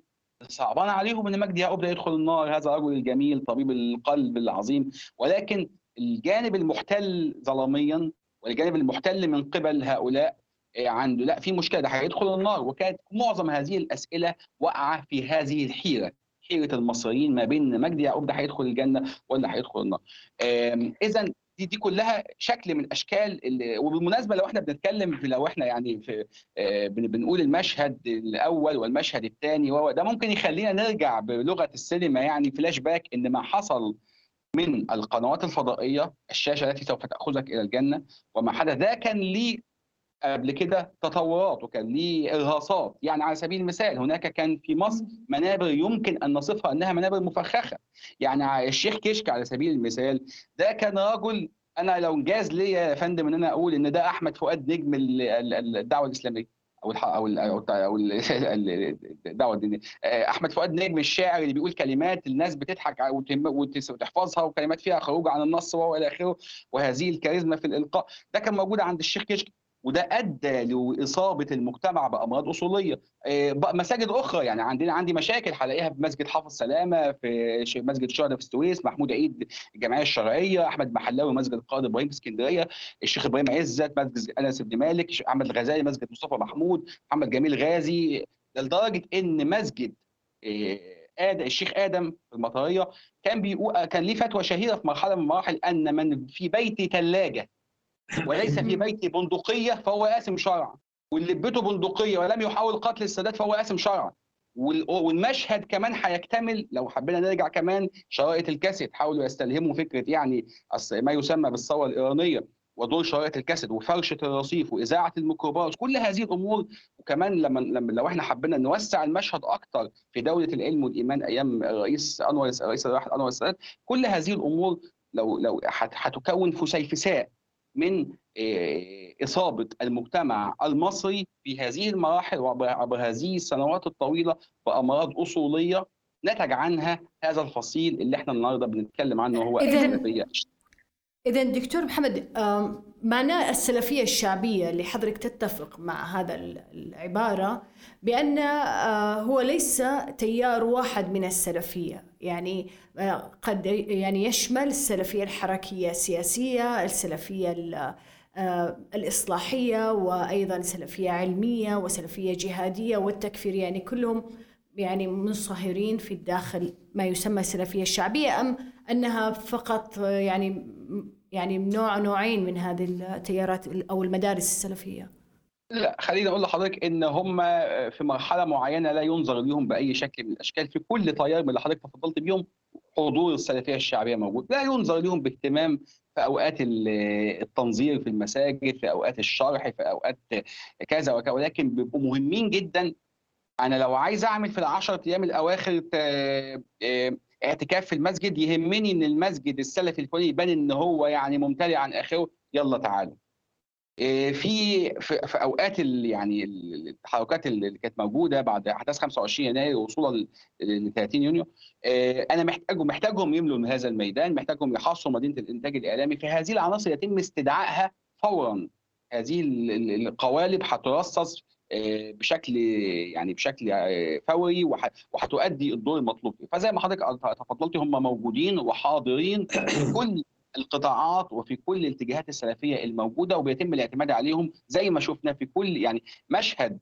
صعبان عليهم إن مجدي يعقوب ده يدخل النار. هذا الرجل الجميل طبيب القلب العظيم. ولكن الجانب المحتل ظلاميا والجانب المحتل من قبل هؤلاء آه، عنده. لا في مشكلة ده هيدخل النار. وكانت معظم هذه الأسئلة واقعة في هذه الحيرة حيرة المصريين ما بين مجدي يعقوب ده هيدخل الجنة ولا هيدخل النار. اذا دي دي كلها شكل من أشكال ال- وبالمناسبة لو إحنا بنتكلم في لو إحنا يعني في آه، بن- بنقول المشهد الأول والمشهد الثاني وهو ده ممكن يخلينا نرجع بلغة السينما يعني فلاش باك إن ما حصل من القنوات الفضائية الشاشة التي سوف تأخذك إلى الجنة وما حدث ده كان ليه قبل كده تطورات وكان ليه إرهاصات. يعني على سبيل المثال هناك كان في مصر منابر يمكن أن نصفها أنها منابر مفخخة. يعني الشيخ كشك على سبيل المثال ده كان رجل أنا لو انجاز ليا يا فندم إن أنا أقول إن ده أحمد فؤاد نجم ال- ال- الدعوة الإسلامية أو الح... أو. أو ال- الدعوة الدينية. أحمد فؤاد نجم الشاعر اللي بيقول كلمات الناس بتضحك وتحفظها وكلمات فيها خروج عن النص والى آخره وهذه الكاريزما في الإلقاء. ده كان موجود عند الشيخ كشك. وده أدى لإصابة المجتمع بأمراض أصولية. آه، مساجد أخرى يعني عندنا عندي مشاكل هلاقيها في مسجد حافظ سلامة في مسجد الشهداء في السويس محمود عيد الجمعية الشرعية أحمد محلاوي مسجد القائد إبراهيم في اسكندرية الشيخ إبراهيم عزت مسجد أنس بن مالك أحمد الغزالي مسجد مصطفى محمود محمد جميل غازي. لدرجة إن مسجد آه، آدم الشيخ آدم في المطرية كان بيقول كان ليه فتوى شهيرة في مرحلة من المراحل أن من في بيتي ثلاجه وليس في بيتي بندقية فهو آثم شرعا. واللي في بيته بندقية ولم يحاول قتل السادات فهو آثم شرعا. وال- والمشهد كمان هيكتمل لو حبينا نرجع كمان شرائط الكاسيت حاولوا يستلهموا فكرة يعني ما يسمى بالثورة الإيرانية ودور شرائط الكاسيت وفرشة الرصيف وإذاعة الميكروباص كل هذه الأمور. وكمان لما لما لو إحنا حبينا نوسع المشهد أكتر في دولة العلم والإيمان أيام الرئيس أنور الرئيس الراحل أنور السادات كل هذه الأمور لو لو هت- هتكون فسيفساء من آه، إصابة المجتمع المصري في هذه المراحل وعبر عبر هذه السنوات الطويلة بأمراض أصولية نتج عنها هذا الفصيل اللي إحنا النهارده بنتكلم عنه هو إذن- إذا دكتور محمد معناه السلفية الشعبية اللي حضرتك تتفق مع هذا ال- العبارة بأن آه، هو ليس تيار واحد من السلفية. يعني آه، قد يعني يشمل السلفية الحركية السياسية السلفية ال- آه، الإصلاحية وأيضا سلفية علمية وسلفية جهادية والتكفيرية يعني كلهم يعني منصهرين في الداخل ما يسمى السلفية الشعبية. أم أنها فقط يعني يعني نوع نوعين من هذه التيارات أو المدارس السلفية. لا خليني أقول لحضرتك إن هم في مرحلة معينة لا ينظر ليهم بأي شكل من الأشكال. في كل تيار من اللي حضرتك تفضلت بيهم حضور السلفية الشعبية موجود. لا ينظر ليهم باهتمام في أوقات ال- التنظير في المساجد في أوقات الشرح في أوقات كذا وكذا. ولكن بيبقوا مهمين جدا. أنا لو عايز أعمل في العشرة أيام الأواخر آه، آه، اعتكاف في المسجد يهمني إن المسجد السلفي الفلاني يبان إن هو يعني ممتلئ عن اخره يلا تعالوا. إيه، في في أوقات يعني ال- التحركات اللي كانت موجودة بعد أحداث 25 يناير وصولا ل 30 يونيو إيه، أنا محتاجهم محتاجهم يملوا من هذا الميدان محتاجهم يحاصروا مدينة الإنتاج الإعلامي. في هذه العناصر يتم استدعائها فورا. هذه ال- ال- القوالب هترصص بشكل يعني بشكل إيه، فوري وهتؤدي الدور المطلوب. فيه فزي ما حضرتك تفضلت هم موجودين وحاضرين في كل القطاعات وفي كل الاتجاهات السلفية الموجودة وبيتم الاعتماد عليهم زي ما شفنا في كل يعني مشهد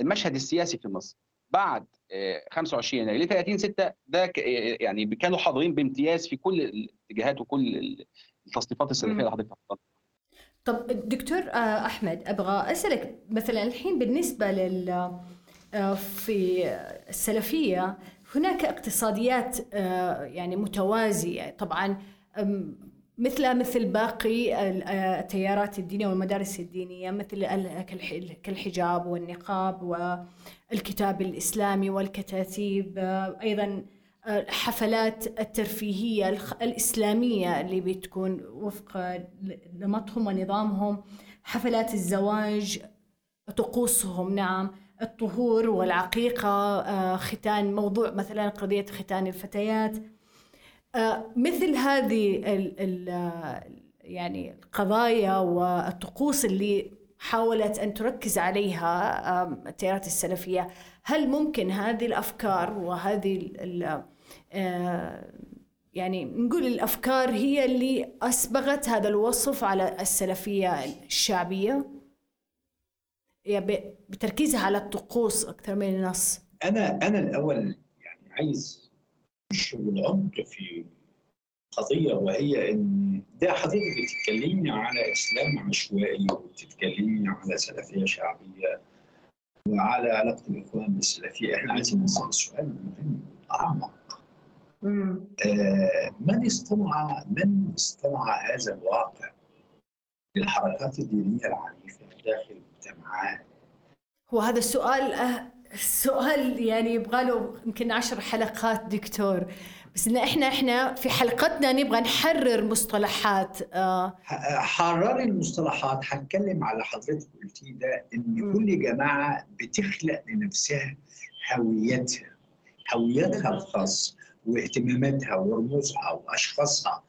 المشهد السياسي في مصر. بعد آه، 25 يناير ل 30 6 ده آه، يعني كانوا حاضرين بامتياز في كل الاتجاهات وكل التصنيفات السلفية. اللي حضرتك طب دكتور آه، أحمد أبغى أسألك مثلا الحين بالنسبة لل آه، في السلفية هناك اقتصاديات آه، يعني متوازية. طبعا مثلها مثل باقي ال- التيارات الدينية والمدارس الدينية مثل ال- كالح- كالحجاب والنقاب والكتاب الإسلامي والكتاتيب آه، الحفلات الترفيهية الإسلامية اللي بتكون وفق نمطهم ونظامهم حفلات الزواج طقوسهم نعم الطهور والعقيقة آه، ختان موضوع مثلا قضية ختان الفتيات. آه، مثل هذه ال ال يعني القضايا والطقوس اللي حاولت أن تركز عليها التيارات السلفية هل ممكن هذه الأفكار وهذه يعني نقول الأفكار هي اللي أسبغت هذا الوصف على يعني ب- بتركيزها على الطقوس أكثر من النص. أنا أنا الأول يعني عايز اخش بالعمق في قضية وهي إن ده حضرتك بتتكلمي على إسلام عشوائي وبتتكلمي على سلفية شعبية وعلى علاقة الإخوان بالسلفية. إحنا عايزين نسأل سؤال مهم أعمق. آه، من اصطنع من اصطنع هذا الواقع للحركات الدينية العنيفة داخل المجتمعات هو هذا السؤال السؤال يعني يبغى له يمكن عشر حلقات دكتور. بس إن إحنا إحنا في حلقتنا نبغى نحرر مصطلحات آه. حرري المصطلحات هتكلم على حضرتك قلتيه ده إن. كل جماعة بتخلق لنفسها هويتها هويتها الخاصة. واهتماماتها ورموزها وأشخاصها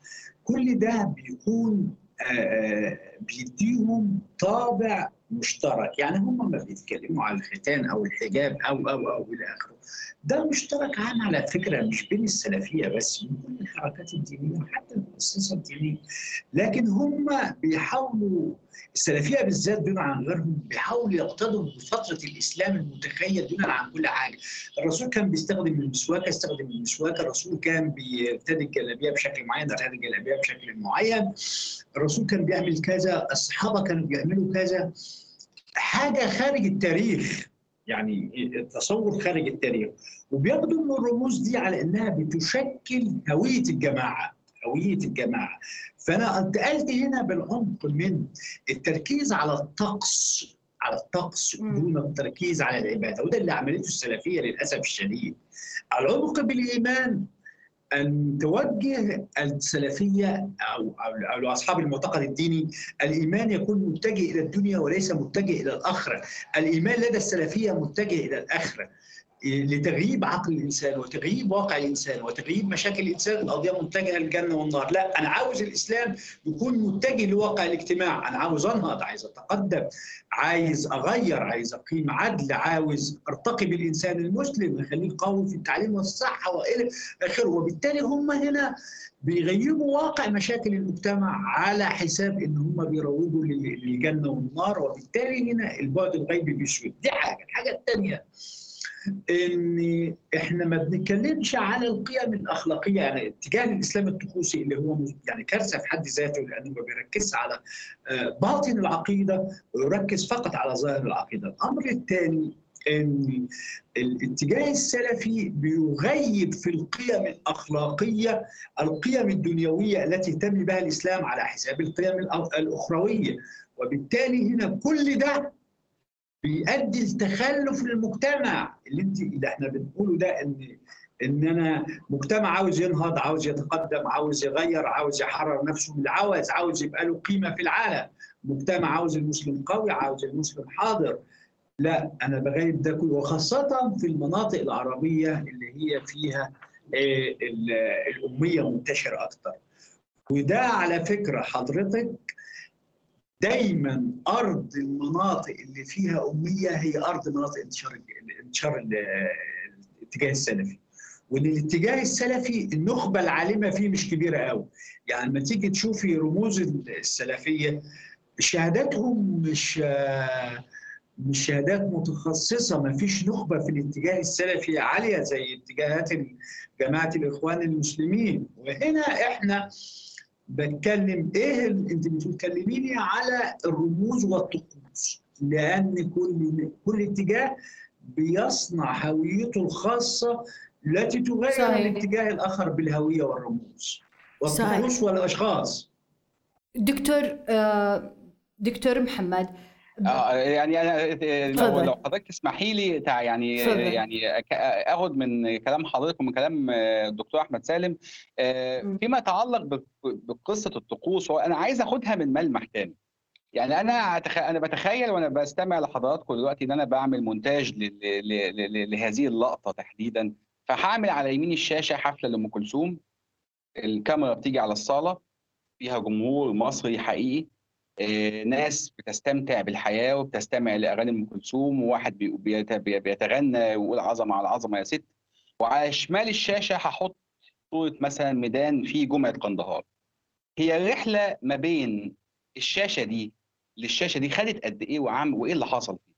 كل ده بيكون آه، بيديهم طابع مشترك. يعني هم ما بيتكلموا على الختان أو الحجاب أو أو أو إلى آخره. ده مشترك عام على فكرة مش بين السلفية بس من كل الحركات الدينية وحتى المؤسسة الدينية. لكن هم بيحاولوا السلفية بالذات دون عن غيرهم بيحاولوا يقتضوا بفترة الإسلام المتخيل دون عن كل حاجة. الرسول كان بيستخدم المسواك استخدم المسواك. الرسول كان بيرتدي الجلابية بشكل معين ارتدي الجلابية بشكل معين. الرسول كان بيعمل كذا الصحابة كانوا بيعملوا كذا. حاجة خارج التاريخ يعني التصور خارج التاريخ. وبياخدوا من الرموز دي على إنها بتشكل هوية الجماعة. هويه الجماعة. فأنا انتقلت هنا بالعمق من التركيز على الطقس على الطقس. دون التركيز على العبادة وده اللي عملته السلفية للأسف الشديد. العمق بالإيمان أن توجه السلفية أو أو أصحاب المعتقد الديني الإيمان يكون متجه إلى الدنيا وليس متجه إلى الآخرة، الإيمان لدى السلفية متجه إلى الآخرة. لتغييب عقل الإنسان وتغييب واقع الإنسان وتغييب مشاكل الإنسان القضية متجهه للجنه والنار، لا أنا عاوز الإسلام يكون متجه لواقع الاجتماع، أنا عاوز أنهض، عايز أتقدم، عايز أغير، عايز أقيم عدل، عاوز أرتقي بالإنسان المسلم، أخليه قوي في التعليم والصحة وإلى آخره، وبالتالي هم هنا بيغيبوا واقع مشاكل المجتمع على حساب إن هم بيروجوا لل- للجنة والنار. وبالتالي هنا البعد الغيبي بيسود دي حاجة. الحاجة الثانية ان إحنا ما بنتكلمش على القيم الأخلاقية يعني اتجاه الإسلام الطقوسي اللي هو يعني كارثة في حد ذاته لأنه ما بيركزش على آه، باطن العقيدة ويركز فقط على ظاهر العقيدة. الأمر الثاني ان الاتجاه السلفي بيغيب في القيم الأخلاقية القيم الدنيوية التي اهتم بها الإسلام على حساب القيم الأخروية. وبالتالي هنا كل ده بيؤدي لتخلف المجتمع. اللي انت اللي إحنا بنقوله ده ان ان أنا مجتمع عاوز ينهض عاوز يتقدم عاوز يغير عاوز يحرر نفسه من العوز عاوز يبقى له قيمة في العالم. مجتمع عاوز المسلم قوي عاوز المسلم حاضر. لا أنا بغيب ده كله وخاصة في المناطق العربية اللي هي فيها آه، ال- الأمية منتشرة أكتر. وده على فكرة حضرتك دايما أرض المناطق اللي فيها اميه هي أرض مناطق انتشار انتشار ال- الاتجاه السلفي. وإن الاتجاه السلفي النخبة العالمة فيه مش كبيرة قوي. يعني لما تيجي تشوفي رموز السلفية شهاداتهم مش آه، مش شهادات متخصصة. ما فيش نخبة في الاتجاه السلفي عالية زي اتجاهات جماعة الإخوان المسلمين. وهنا إحنا بتكلم إيه انت بتكلميني على الرموز والطقوس لأن كل كل اتجاه بيصنع هويته الخاصة التي تغير صحيح. الاتجاه الآخر بالهوية والرموز. والطقوس والأشخاص دكتور آه، دكتور محمد آه يعني أنا لو اتفضل. لو حضرتك تسمحي لي يعني اتفضل. يعني أك- آخد من كلام حضرتك ومن كلام آه، الدكتور أحمد سالم آه،. فيما يتعلق بقصة الطقوس أنا عايز أخدها من ملمح تاني يعني أنا أتخ... أنا بتخيل وأنا بستمع لحضراتكم دلوقتي إن أنا بعمل مونتاج ل... ل... ل... ل... لهذه اللقطة تحديدا فهعمل على يمين الشاشة حفلة لأم كلثوم الكاميرا بتيجي على الصالة فيها جمهور مصري حقيقي آه، ناس بتستمتع بالحياة وبتستمع لأغاني أم كلثوم وواحد بي- بيت- بي- بيتغنى ويقول عظمة على عظمة يا ست. وعلى شمال الشاشة هحط صورة مثلا ميدان في جمعة قندهار. هي الرحله ما بين الشاشة دي للشاشة دي خدت قد إيه وعم وإيه اللي حصل فيه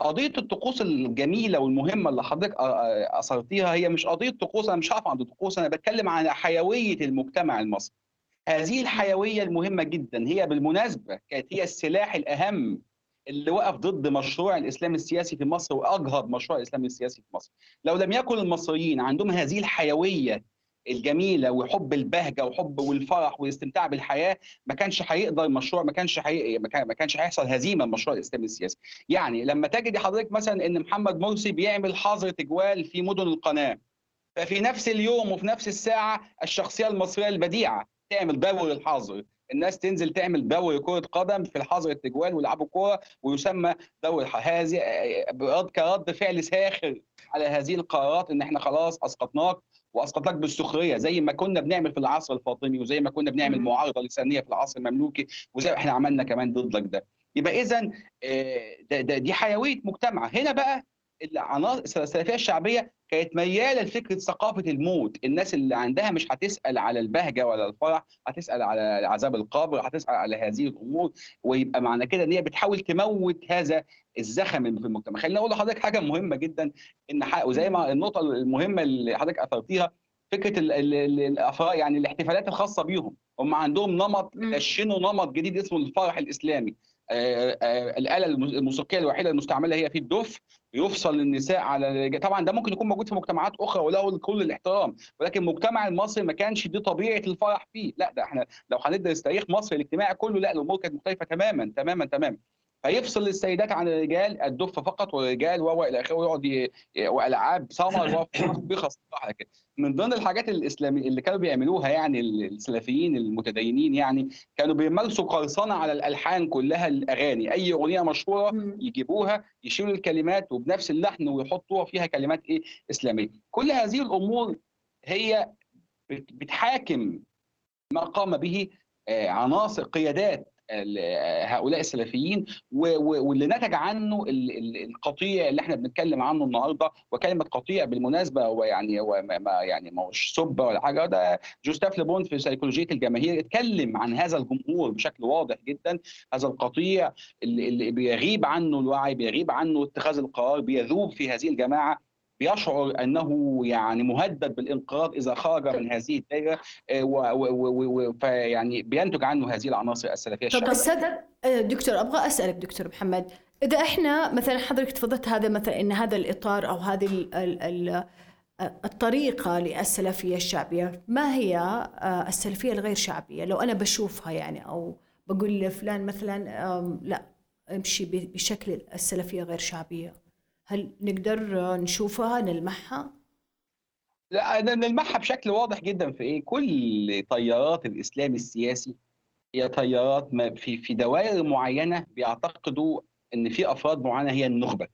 قضية الطقوس الجميلة والمهمة اللي حضرتك أثرتيها هي مش قضية طقوس أنا مش هقف عند الطقوس أنا بتكلم عن حيوية المجتمع المصري. هذه الحيوية المهمة جدا. هي بالمناسبة كانت هي السلاح الأهم اللي وقف ضد مشروع الإسلام السياسي في مصر وأجهض مشروع الإسلام السياسي في مصر. لو لم يكن المصريين عندهم هذه الحيوية الجميلة وحب البهجة وحب والفرح والاستمتاع بالحياة ما كانش هيقدر المشروع ما كانش حي... ما كان- ما كانش هيحصل هزيمة لمشروع الإسلام السياسي. يعني لما تجد حضرتك مثلا إن محمد مرسي بيعمل حظر تجوال في مدن القناة ففي نفس اليوم وفي نفس الساعة الشخصية المصرية البديعة تعمل دوري الحظر الناس تنزل تعمل دوري كرة قدم في الحظر التجوال ويلعبوا كوره ويسمى دوري هذه برد كرد فعل ساخر على هذه القرارات إن إحنا خلاص أسقطناك وأسقطناك بالسخرية. زي ما كنا بنعمل في العصر الفاطمي وزي ما كنا بنعمل. معارضة لسانية في العصر المملوكي وزي ما إحنا عملنا كمان ضدك ده. يبقى اذا ده دي حيوية مجتمع. هنا بقى العناصر السلفيه الشعبية كانت ميالة لفكرة ثقافة الموت. الناس اللي عندها مش هتسأل على البهجة ولا الفرح هتسأل على عذاب القبر هتسأل على هذه الأمور. ويبقى معنى كده إن هي بتحاول تموت هذا الزخم في المجتمع. خليني أقول لحضرتك حاجة مهمة جدا إن وزي ما النقطة المهمة اللي حضرتك أثرتيها فكرة ال- ال- ال- الافراح يعني الاحتفالات الخاصة بيهم. هم عندهم نمط. دشنوا نمط جديد اسمه الفرح الإسلامي. الآلة الم- الموسيقية الوحيدة المستعملة هي في الدف يفصل النساء على طبعا ده ممكن يكون موجود في مجتمعات أخرى وله كل الاحترام. ولكن المجتمع المصري ما كانش دي طبيعة الفرح فيه. لا ده إحنا لو هندرس تاريخ مصر الاجتماعي كله لا الأمور كانت مختلفة تماما تماما تماما. فيفصل السيدات عن الرجال الدف فقط والرجال وهو إلى آخره ويقعد وألعاب سمر بيخص على كده من ضمن الحاجات الاسلاميه اللي كانوا بيعملوها يعني السلفيين المتدينين يعني كانوا بيمارسوا قرصنة على الألحان كلها الأغاني. أي أغنية مشهورة. يجيبوها يشيلوا الكلمات وبنفس اللحن ويحطوها فيها كلمات إيه؟ إسلامية. كل هذه الأمور هي بت- بتحاكم ما قام به آه، عناصر قيادات هؤلاء السلفيين واللي نتج عنه ال- ال- القطيع اللي إحنا بنتكلم عنه النهارده وكلمة قطيع بالمناسبة هو يعني هو ما يعني ما هوش سب ولا حاجة ده جوستاف ليبون في سيكولوجية الجماهير اتكلم عن هذا الجمهور بشكل واضح جدا هذا القطيع اللي بيغيب عنه الوعي بيغيب عنه اتخاذ القرار بيذوب في هذه الجماعة بيشعر أنه يعني مهدد بالانقراض إذا خرج من هذه الدائرة آه، فيعني بينتج عنه هذه العناصر السلفية طب الشعبيه أستاذ آه، دكتور أبغى أسألك دكتور محمد إذا إحنا مثلا حضرتك تفضلت هذا مثلا إن هذا الإطار أو هذه ال ال ال الطريقة للسلفية الشعبية ما هي آه، السلفية الغير شعبية؟ لو أنا بشوفها يعني أو بقول لفلان مثلا لا امشي بشكل السلفية غير شعبية. هل نقدر نشوفها نلمحها؟ لا نلمحها بشكل واضح جدا في إيه؟ كل تيارات الإسلام السياسي هي تيارات ما في في دوائر معينة بيعتقدوا إن في أفراد معينة هي النخبة.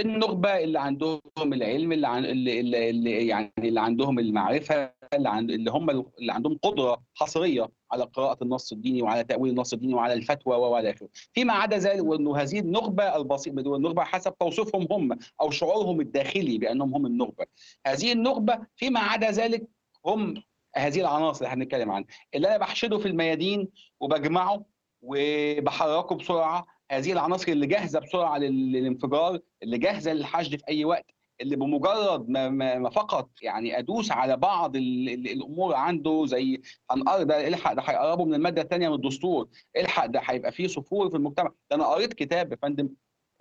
النخبة اللي عندهم العلم اللي, عن اللي, اللي, اللي يعني اللي عندهم المعرفة اللي, عند اللي هم اللي عندهم قدرة حصرية على قراءة النص الديني وعلى تأويل النص الديني وعلى الفتوى والى آخره. فيما عدا ذلك وإنه هذه النخبة البسيطة والنخبه حسب توصيفهم هم أو شعورهم الداخلي بأنهم هم النخبة. هذه النخبة فيما عدا ذلك هم هذه العناصر اللي هنتكلم عنها. اللي أنا بحشده في الميادين وبجمعه وبحركه بسرعة هذه العناصر اللي جاهزة بسرعة لل- للانفجار اللي جاهزة للحشد في أي وقت اللي بمجرد ما, ما, فقط يعني أدوس على بعض ال ال الأمور عنده زي هنقر ده إلحق ده هيقربوا من المادة الثانية من الدستور إلحق ده هيبقى فيه صفور في المجتمع. ده أنا قريت كتاب يا فندم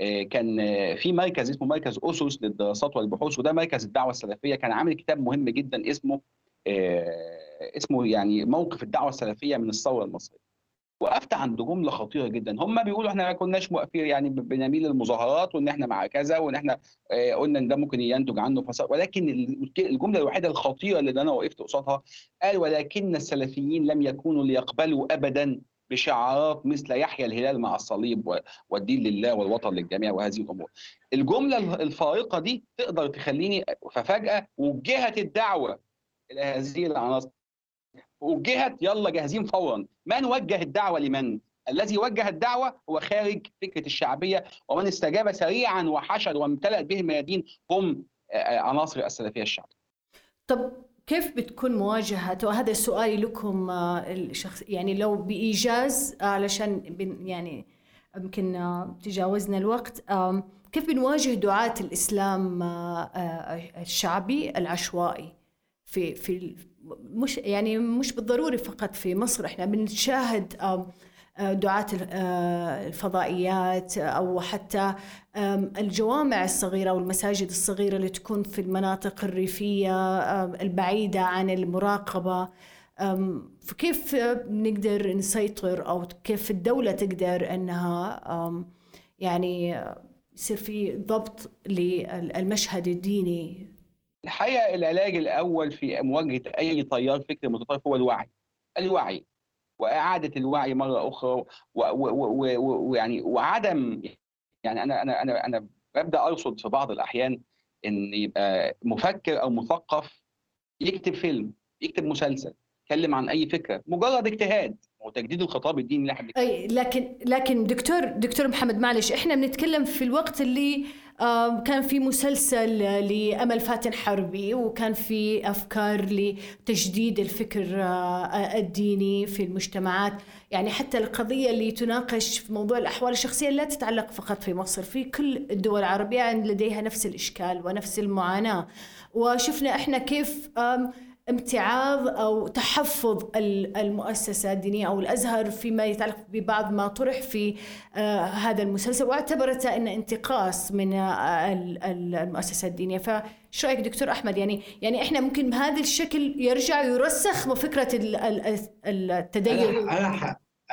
آه، كان في مركز اسمه مركز أسس للدراسات والبحوث وده مركز الدعوة السلفية كان عامل كتاب مهم جدا اسمه آه، اسمه يعني موقف الدعوة السلفية من الثورة المصرية. وقفت عند جملة خطيرة جدا. هم بيقولوا إحنا ما كناش موقفين يعني بنميل للمظاهرات وإن إحنا مع كذا وإن إحنا آه، قلنا إن ده ممكن ينتج عنه فساد. ولكن الجملة الوحيدة الخطيرة اللي أنا وقفت قصادها قال ولكن السلفيين لم يكونوا ليقبلوا ابدا بشعارات مثل يحيى الهلال مع الصليب والدين لله والوطن للجميع وهذه الأمور. الجملة الفارقة دي تقدر تخليني ففجأة وجهت الدعوة إلى هذه العناصر. وجهت يلا جاهزين فورا. من وجه الدعوة لمن؟ الذي وجه الدعوة هو خارج فكرة الشعبية ومن استجاب سريعا وحشد وامتلأت به الميادين هم آه، آه، عناصر السلفية الشعبيه طب كيف بتكون مواجهة؟ وهذا سؤالي لكم آه، الشخص يعني لو بإيجاز علشان يعني يمكن تجاوزنا الوقت كيف بنواجه دعاة الإسلام الشعبي العشوائي في في مش يعني مش بالضروري فقط في مصر. إحنا بنشاهد آم، آه، دعاة آه، الفضائيات أو حتى الجوامع الصغيرة والمساجد الصغيرة اللي تكون في المناطق الريفية البعيدة عن المراقبة. فكيف نقدر نسيطر أو كيف الدولة تقدر أنها يعني يصير في ضبط للمشهد الديني؟ الحقيقة العلاج الأول في مواجهة أي تيار فكري متطرف هو الوعي. الوعي. وإعادة الوعي مرة أخرى ويعني وعدم يعني أنا أنا أنا أنا ببدأ أرصد في بعض الأحيان إن يبقى مفكر أو مثقف يكتب فيلم يكتب مسلسل يتكلم عن أي فكرة مجرد اجتهاد. وتجديد الخطاب الديني اللي إحنا لكن لكن دكتور دكتور محمد معلش إحنا بنتكلم في الوقت اللي كان في مسلسل لأمل فاتن حربي وكان في أفكار لتجديد الفكر آه، الديني في المجتمعات. يعني حتى القضية اللي تناقش في موضوع الأحوال الشخصية لا تتعلق فقط في مصر في كل الدول العربية لديها نفس الإشكال ونفس المعاناة. وشفنا إحنا كيف امتعاض أو تحفظ المؤسسة الدينية أو الأزهر فيما يتعلق ببعض ما طرح في آه هذا المسلسل واعتبرته انه انتقاص من آه المؤسسة الدينية. فايش رأيك دكتور أحمد؟ يعني يعني إحنا ممكن بهذا الشكل يرجع يرسخ فكره التدين.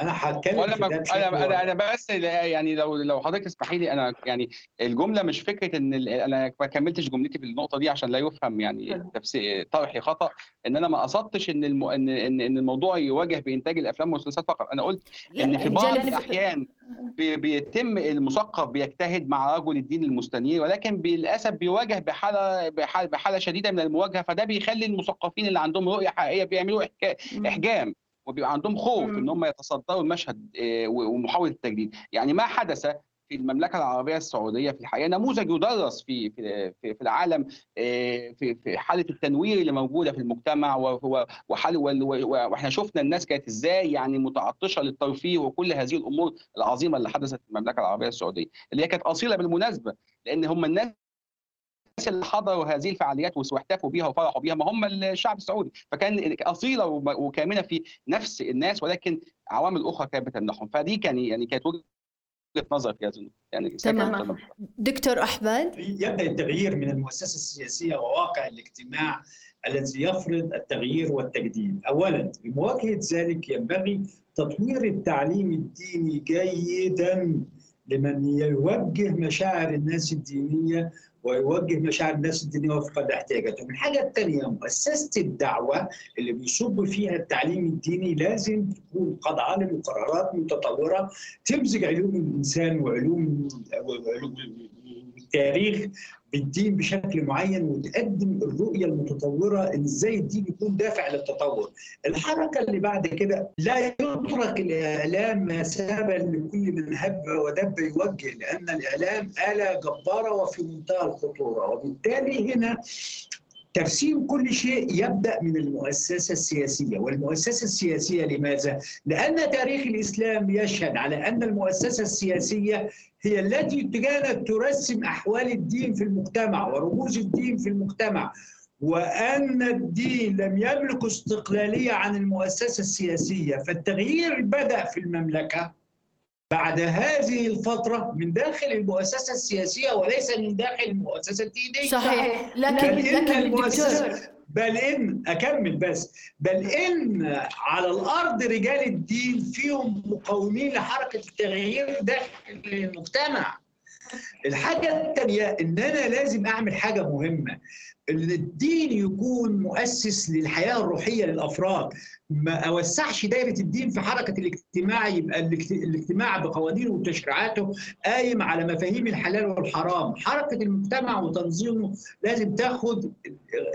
أنا هتكلم ولا أنا أنا أنا بس يعني لو لو حضرتك تسمحي لي أنا يعني الجملة مش فكرة إن أنا ما كملتش جملتي في النقطة دي عشان لا يفهم يعني تفسير طرحي خطأ إن أنا ما قصدتش إن الم... ان ان الموضوع يواجه بإنتاج الأفلام والمسلسلات فقط. أنا قلت إن في بعض الأحيان بي... بيتم المثقف بيجتهد مع رجل الدين المستنير ولكن للاسف بيواجه بحاله بحاله, بحالة شديدة من المواجهة فده بيخلي المثقفين اللي عندهم رؤية حقيقية بيعملوا إحجام. وبيبقى عندهم خوف إن هم يتصدروا المشهد ومحاولة التجديد. يعني ما حدث في المملكة العربية السعودية في الحقيقة نموذج يدرس في في في العالم في في حالة التنوير اللي موجودة في المجتمع وحال وإحنا شفنا الناس كانت إزاي يعني متعطشة للترفيه وكل هذه الأمور العظيمة اللي حدثت في المملكة العربية السعودية اللي هي كانت أصيلة بالمناسبة لأن هم الناس اللي حضروا هذه الفعاليات واحتفوا بيها وفرحوا بيها ما هم الشعب السعودي. فكان أصيلة وكامنة في نفس الناس ولكن عوامل أخرى كانت بتمنحهم. فدي كان يعني كانت وجهة نظر في هذا يعني تمام. دكتور أحمد؟ يبدأ التغيير من المؤسسة السياسية وواقع الاجتماع الذي يفرض التغيير والتجديد. اولا بمواجهة ذلك ينبغي تطوير التعليم الديني جيدا. لمن يوجه مشاعر الناس الدينية ويوجه مشاعر الناس الدينية وفقا لاحتياجاتهم. الحاجة الثانية مؤسسة الدعوة اللي بيصب فيها التعليم الديني لازم تكون علم قرارات متطورة تمزج علوم الإنسان وعلوم التاريخ بالدين بشكل معين وتقدم الرؤية المتطورة إن إزاي الدين يكون دافع للتطور. الحركة اللي بعد كده لا يترك الإعلام مسابا لكل من هب ودب يوجه لأن الإعلام آلة جبارة وفي منتهى الخطورة وبالتالي هنا ترسيم كل شيء يبدأ من المؤسسة السياسية، والمؤسسة السياسية لماذا؟ لأن تاريخ الإسلام يشهد على أن المؤسسة السياسية هي التي كانت ترسم أحوال الدين في المجتمع ورموز الدين في المجتمع وأن الدين لم يملك استقلالية عن المؤسسة السياسية، فالتغيير بدأ في المملكة بعد هذه الفترة من داخل المؤسسة السياسية وليس من داخل المؤسسة الدينية. صحيح. لكن بل إن لكن المؤسسة بل إن أكمل بس. بل إن على الأرض رجال الدين فيهم مقاومين لحركة التغيير داخل المجتمع. الحاجة الثانية إن أنا لازم أعمل حاجة مهمة. إن الدين يكون مؤسس للحياة الروحية للأفراد. ما أوسعش دايرة الدين في حركة الاجتماع يبقى الاجت- الاجتماع بقوانينه وتشريعاته قايم على مفاهيم الحلال والحرام. حركة المجتمع وتنظيمه لازم تاخد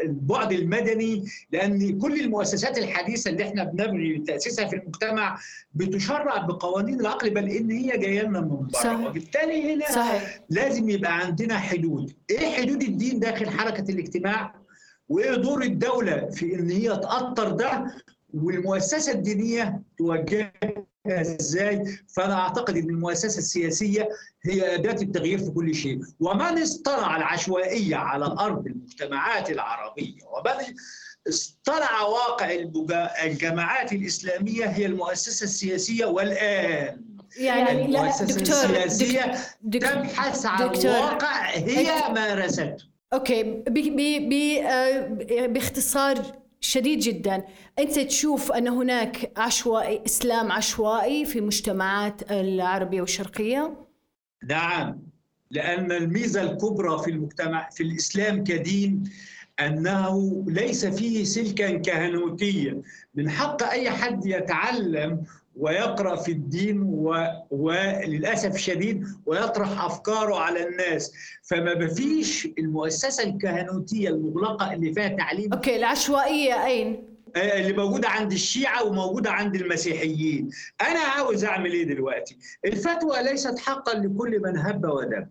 البعد المدني لأن كل المؤسسات الحديثة اللي إحنا بنبغي تأسيسها في المجتمع بتشرع بقوانين العقل بل إن هي جاية لنا من بره. وبالتالي هنا صحيح. لازم يبقى عندنا حدود. إيه حدود الدين داخل حركة الاجتماع؟ وايه دور الدولة في إن هي تأطر ده والمؤسسة الدينية توجهها إزاي؟ فأنا أعتقد إن المؤسسة السياسية هي أداة التغيير في كل شيء. ومن اصطنع العشوائية على أرض المجتمعات العربية ومن اصطنع واقع الجماعات الإسلامية هي المؤسسة السياسية والآن. يعني لا المؤسسه دكتور السياسيه دكتور تبحث عن دكتور، واقع هي مارسته أوكي ب ب ب آه، باختصار شديد جدا. أنت تشوف أن هناك عشوائي إسلام عشوائي في مجتمعات العربية والشرقية؟ نعم لأن الميزة الكبرى في المجتمع في الإسلام كدين أنه ليس فيه سلكا كهنوتيا من حق أي حد يتعلم ويقرأ في الدين و... وللأسف الشديد ويطرح أفكاره على الناس. فما بفيش المؤسسة الكهنوتية المغلقة اللي فيها تعليم أوكي العشوائية أين؟ آه، اللي موجودة عند الشيعة وموجودة عند المسيحيين. أنا عاوز أعمل إيه دلوقتي؟ الفتوى ليست حقا لكل من هب ودب.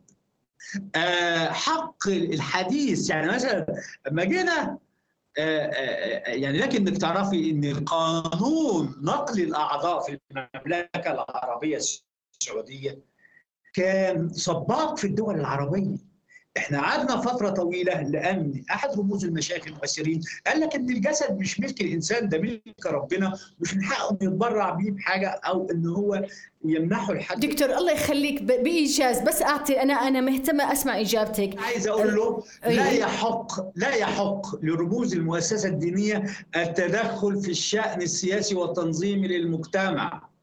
آه، حق الحديث يعني مثلا لما جينا يعني لكن إنك تعرفي إن قانون نقل الأعضاء في المملكة العربية السعودية كان سباق في الدول العربية. إحنا قعدنا فترة طويلة لأن أحد رموز المشايخ المؤثرين قال لك إن الجسد مش ملك الإنسان ده ملك ربنا مش من حقه إنه يتبرع بيه بحاجة أو إن هو يمنحه لحد. دكتور الله يخليك بإيجاز. بس أعطي أنا أنا مهتمة أسمع إجابتك. عايز أقول له لا أيوة. يحق لا يحق لرموز المؤسسة الدينية التدخل في الشأن السياسي والتنظيمي للمجتمع.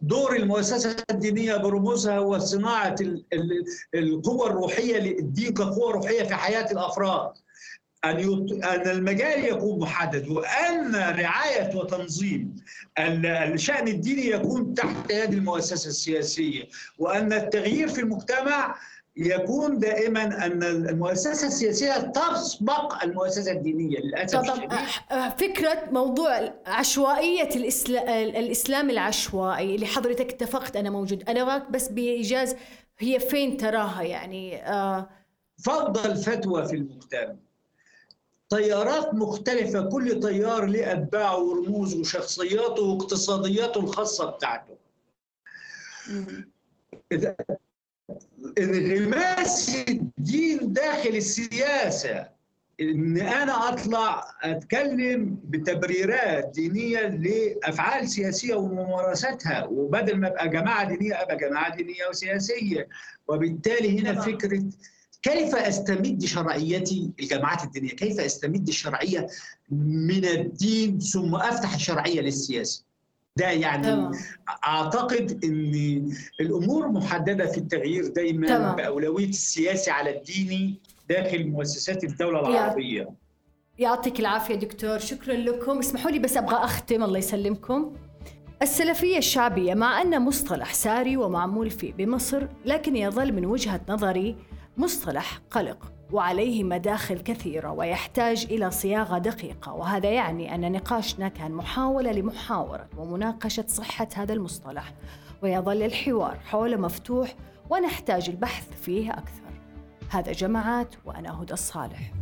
دور المؤسسة الدينية برموزها هو صناعة ال- ال- القوة الروحية للدين كقوه روحية في حياة الأفراد. أن يط... أن المجال يكون محدد وأن رعاية وتنظيم ال- الشأن الديني يكون تحت يد المؤسسة السياسية وأن التغيير في المجتمع يكون دائما أن المؤسسة السياسية تسبق المؤسسة الدينية للأسف طبعا أح- أه، فكرة موضوع عشوائية الإسلا... الإسلام العشوائي اللي حضرتك اتفقت أنا موجود راك بس بإيجاز هي فين تراها يعني؟ آه. فوضى الفتوى في المجتمع. تيارات مختلفة كل تيار له أتباعه ورموزه وشخصياته واقتصادياته الخاصة بتاعته. انغماس الدين داخل السياسة إن أنا أطلع أتكلم بتبريرات دينية لأفعال سياسية وممارساتها وبدل ما أبقى جماعة دينية أبقى جماعة دينية وسياسية. وبالتالي هنا فكرة كيف أستمد شرعيتي الجماعات الدينية؟ كيف أستمد الشرعية من الدين ثم أفتح الشرعية للسياسة؟ ده يعني تمام. أعتقد إن الأمور محددة في التغيير دايما تمام. بأولوية السياسي على الديني داخل مؤسسات الدولة العربية. يعطيك العافية دكتور شكرا لكم. اسمحوا لي بس أبغى أختم الله يسلمكم. السلفية الشعبية مع أنه مصطلح ساري ومعمول فيه بمصر لكن يظل من وجهة نظري مصطلح قلق. وعليه مداخل كثيرة ويحتاج إلى صياغة دقيقة وهذا يعني أن نقاشنا كان محاولة لمحاورة ومناقشة صحة هذا المصطلح ويظل الحوار حوله مفتوح ونحتاج البحث فيه أكثر. هذا جماعات وأنا هدى الصالح.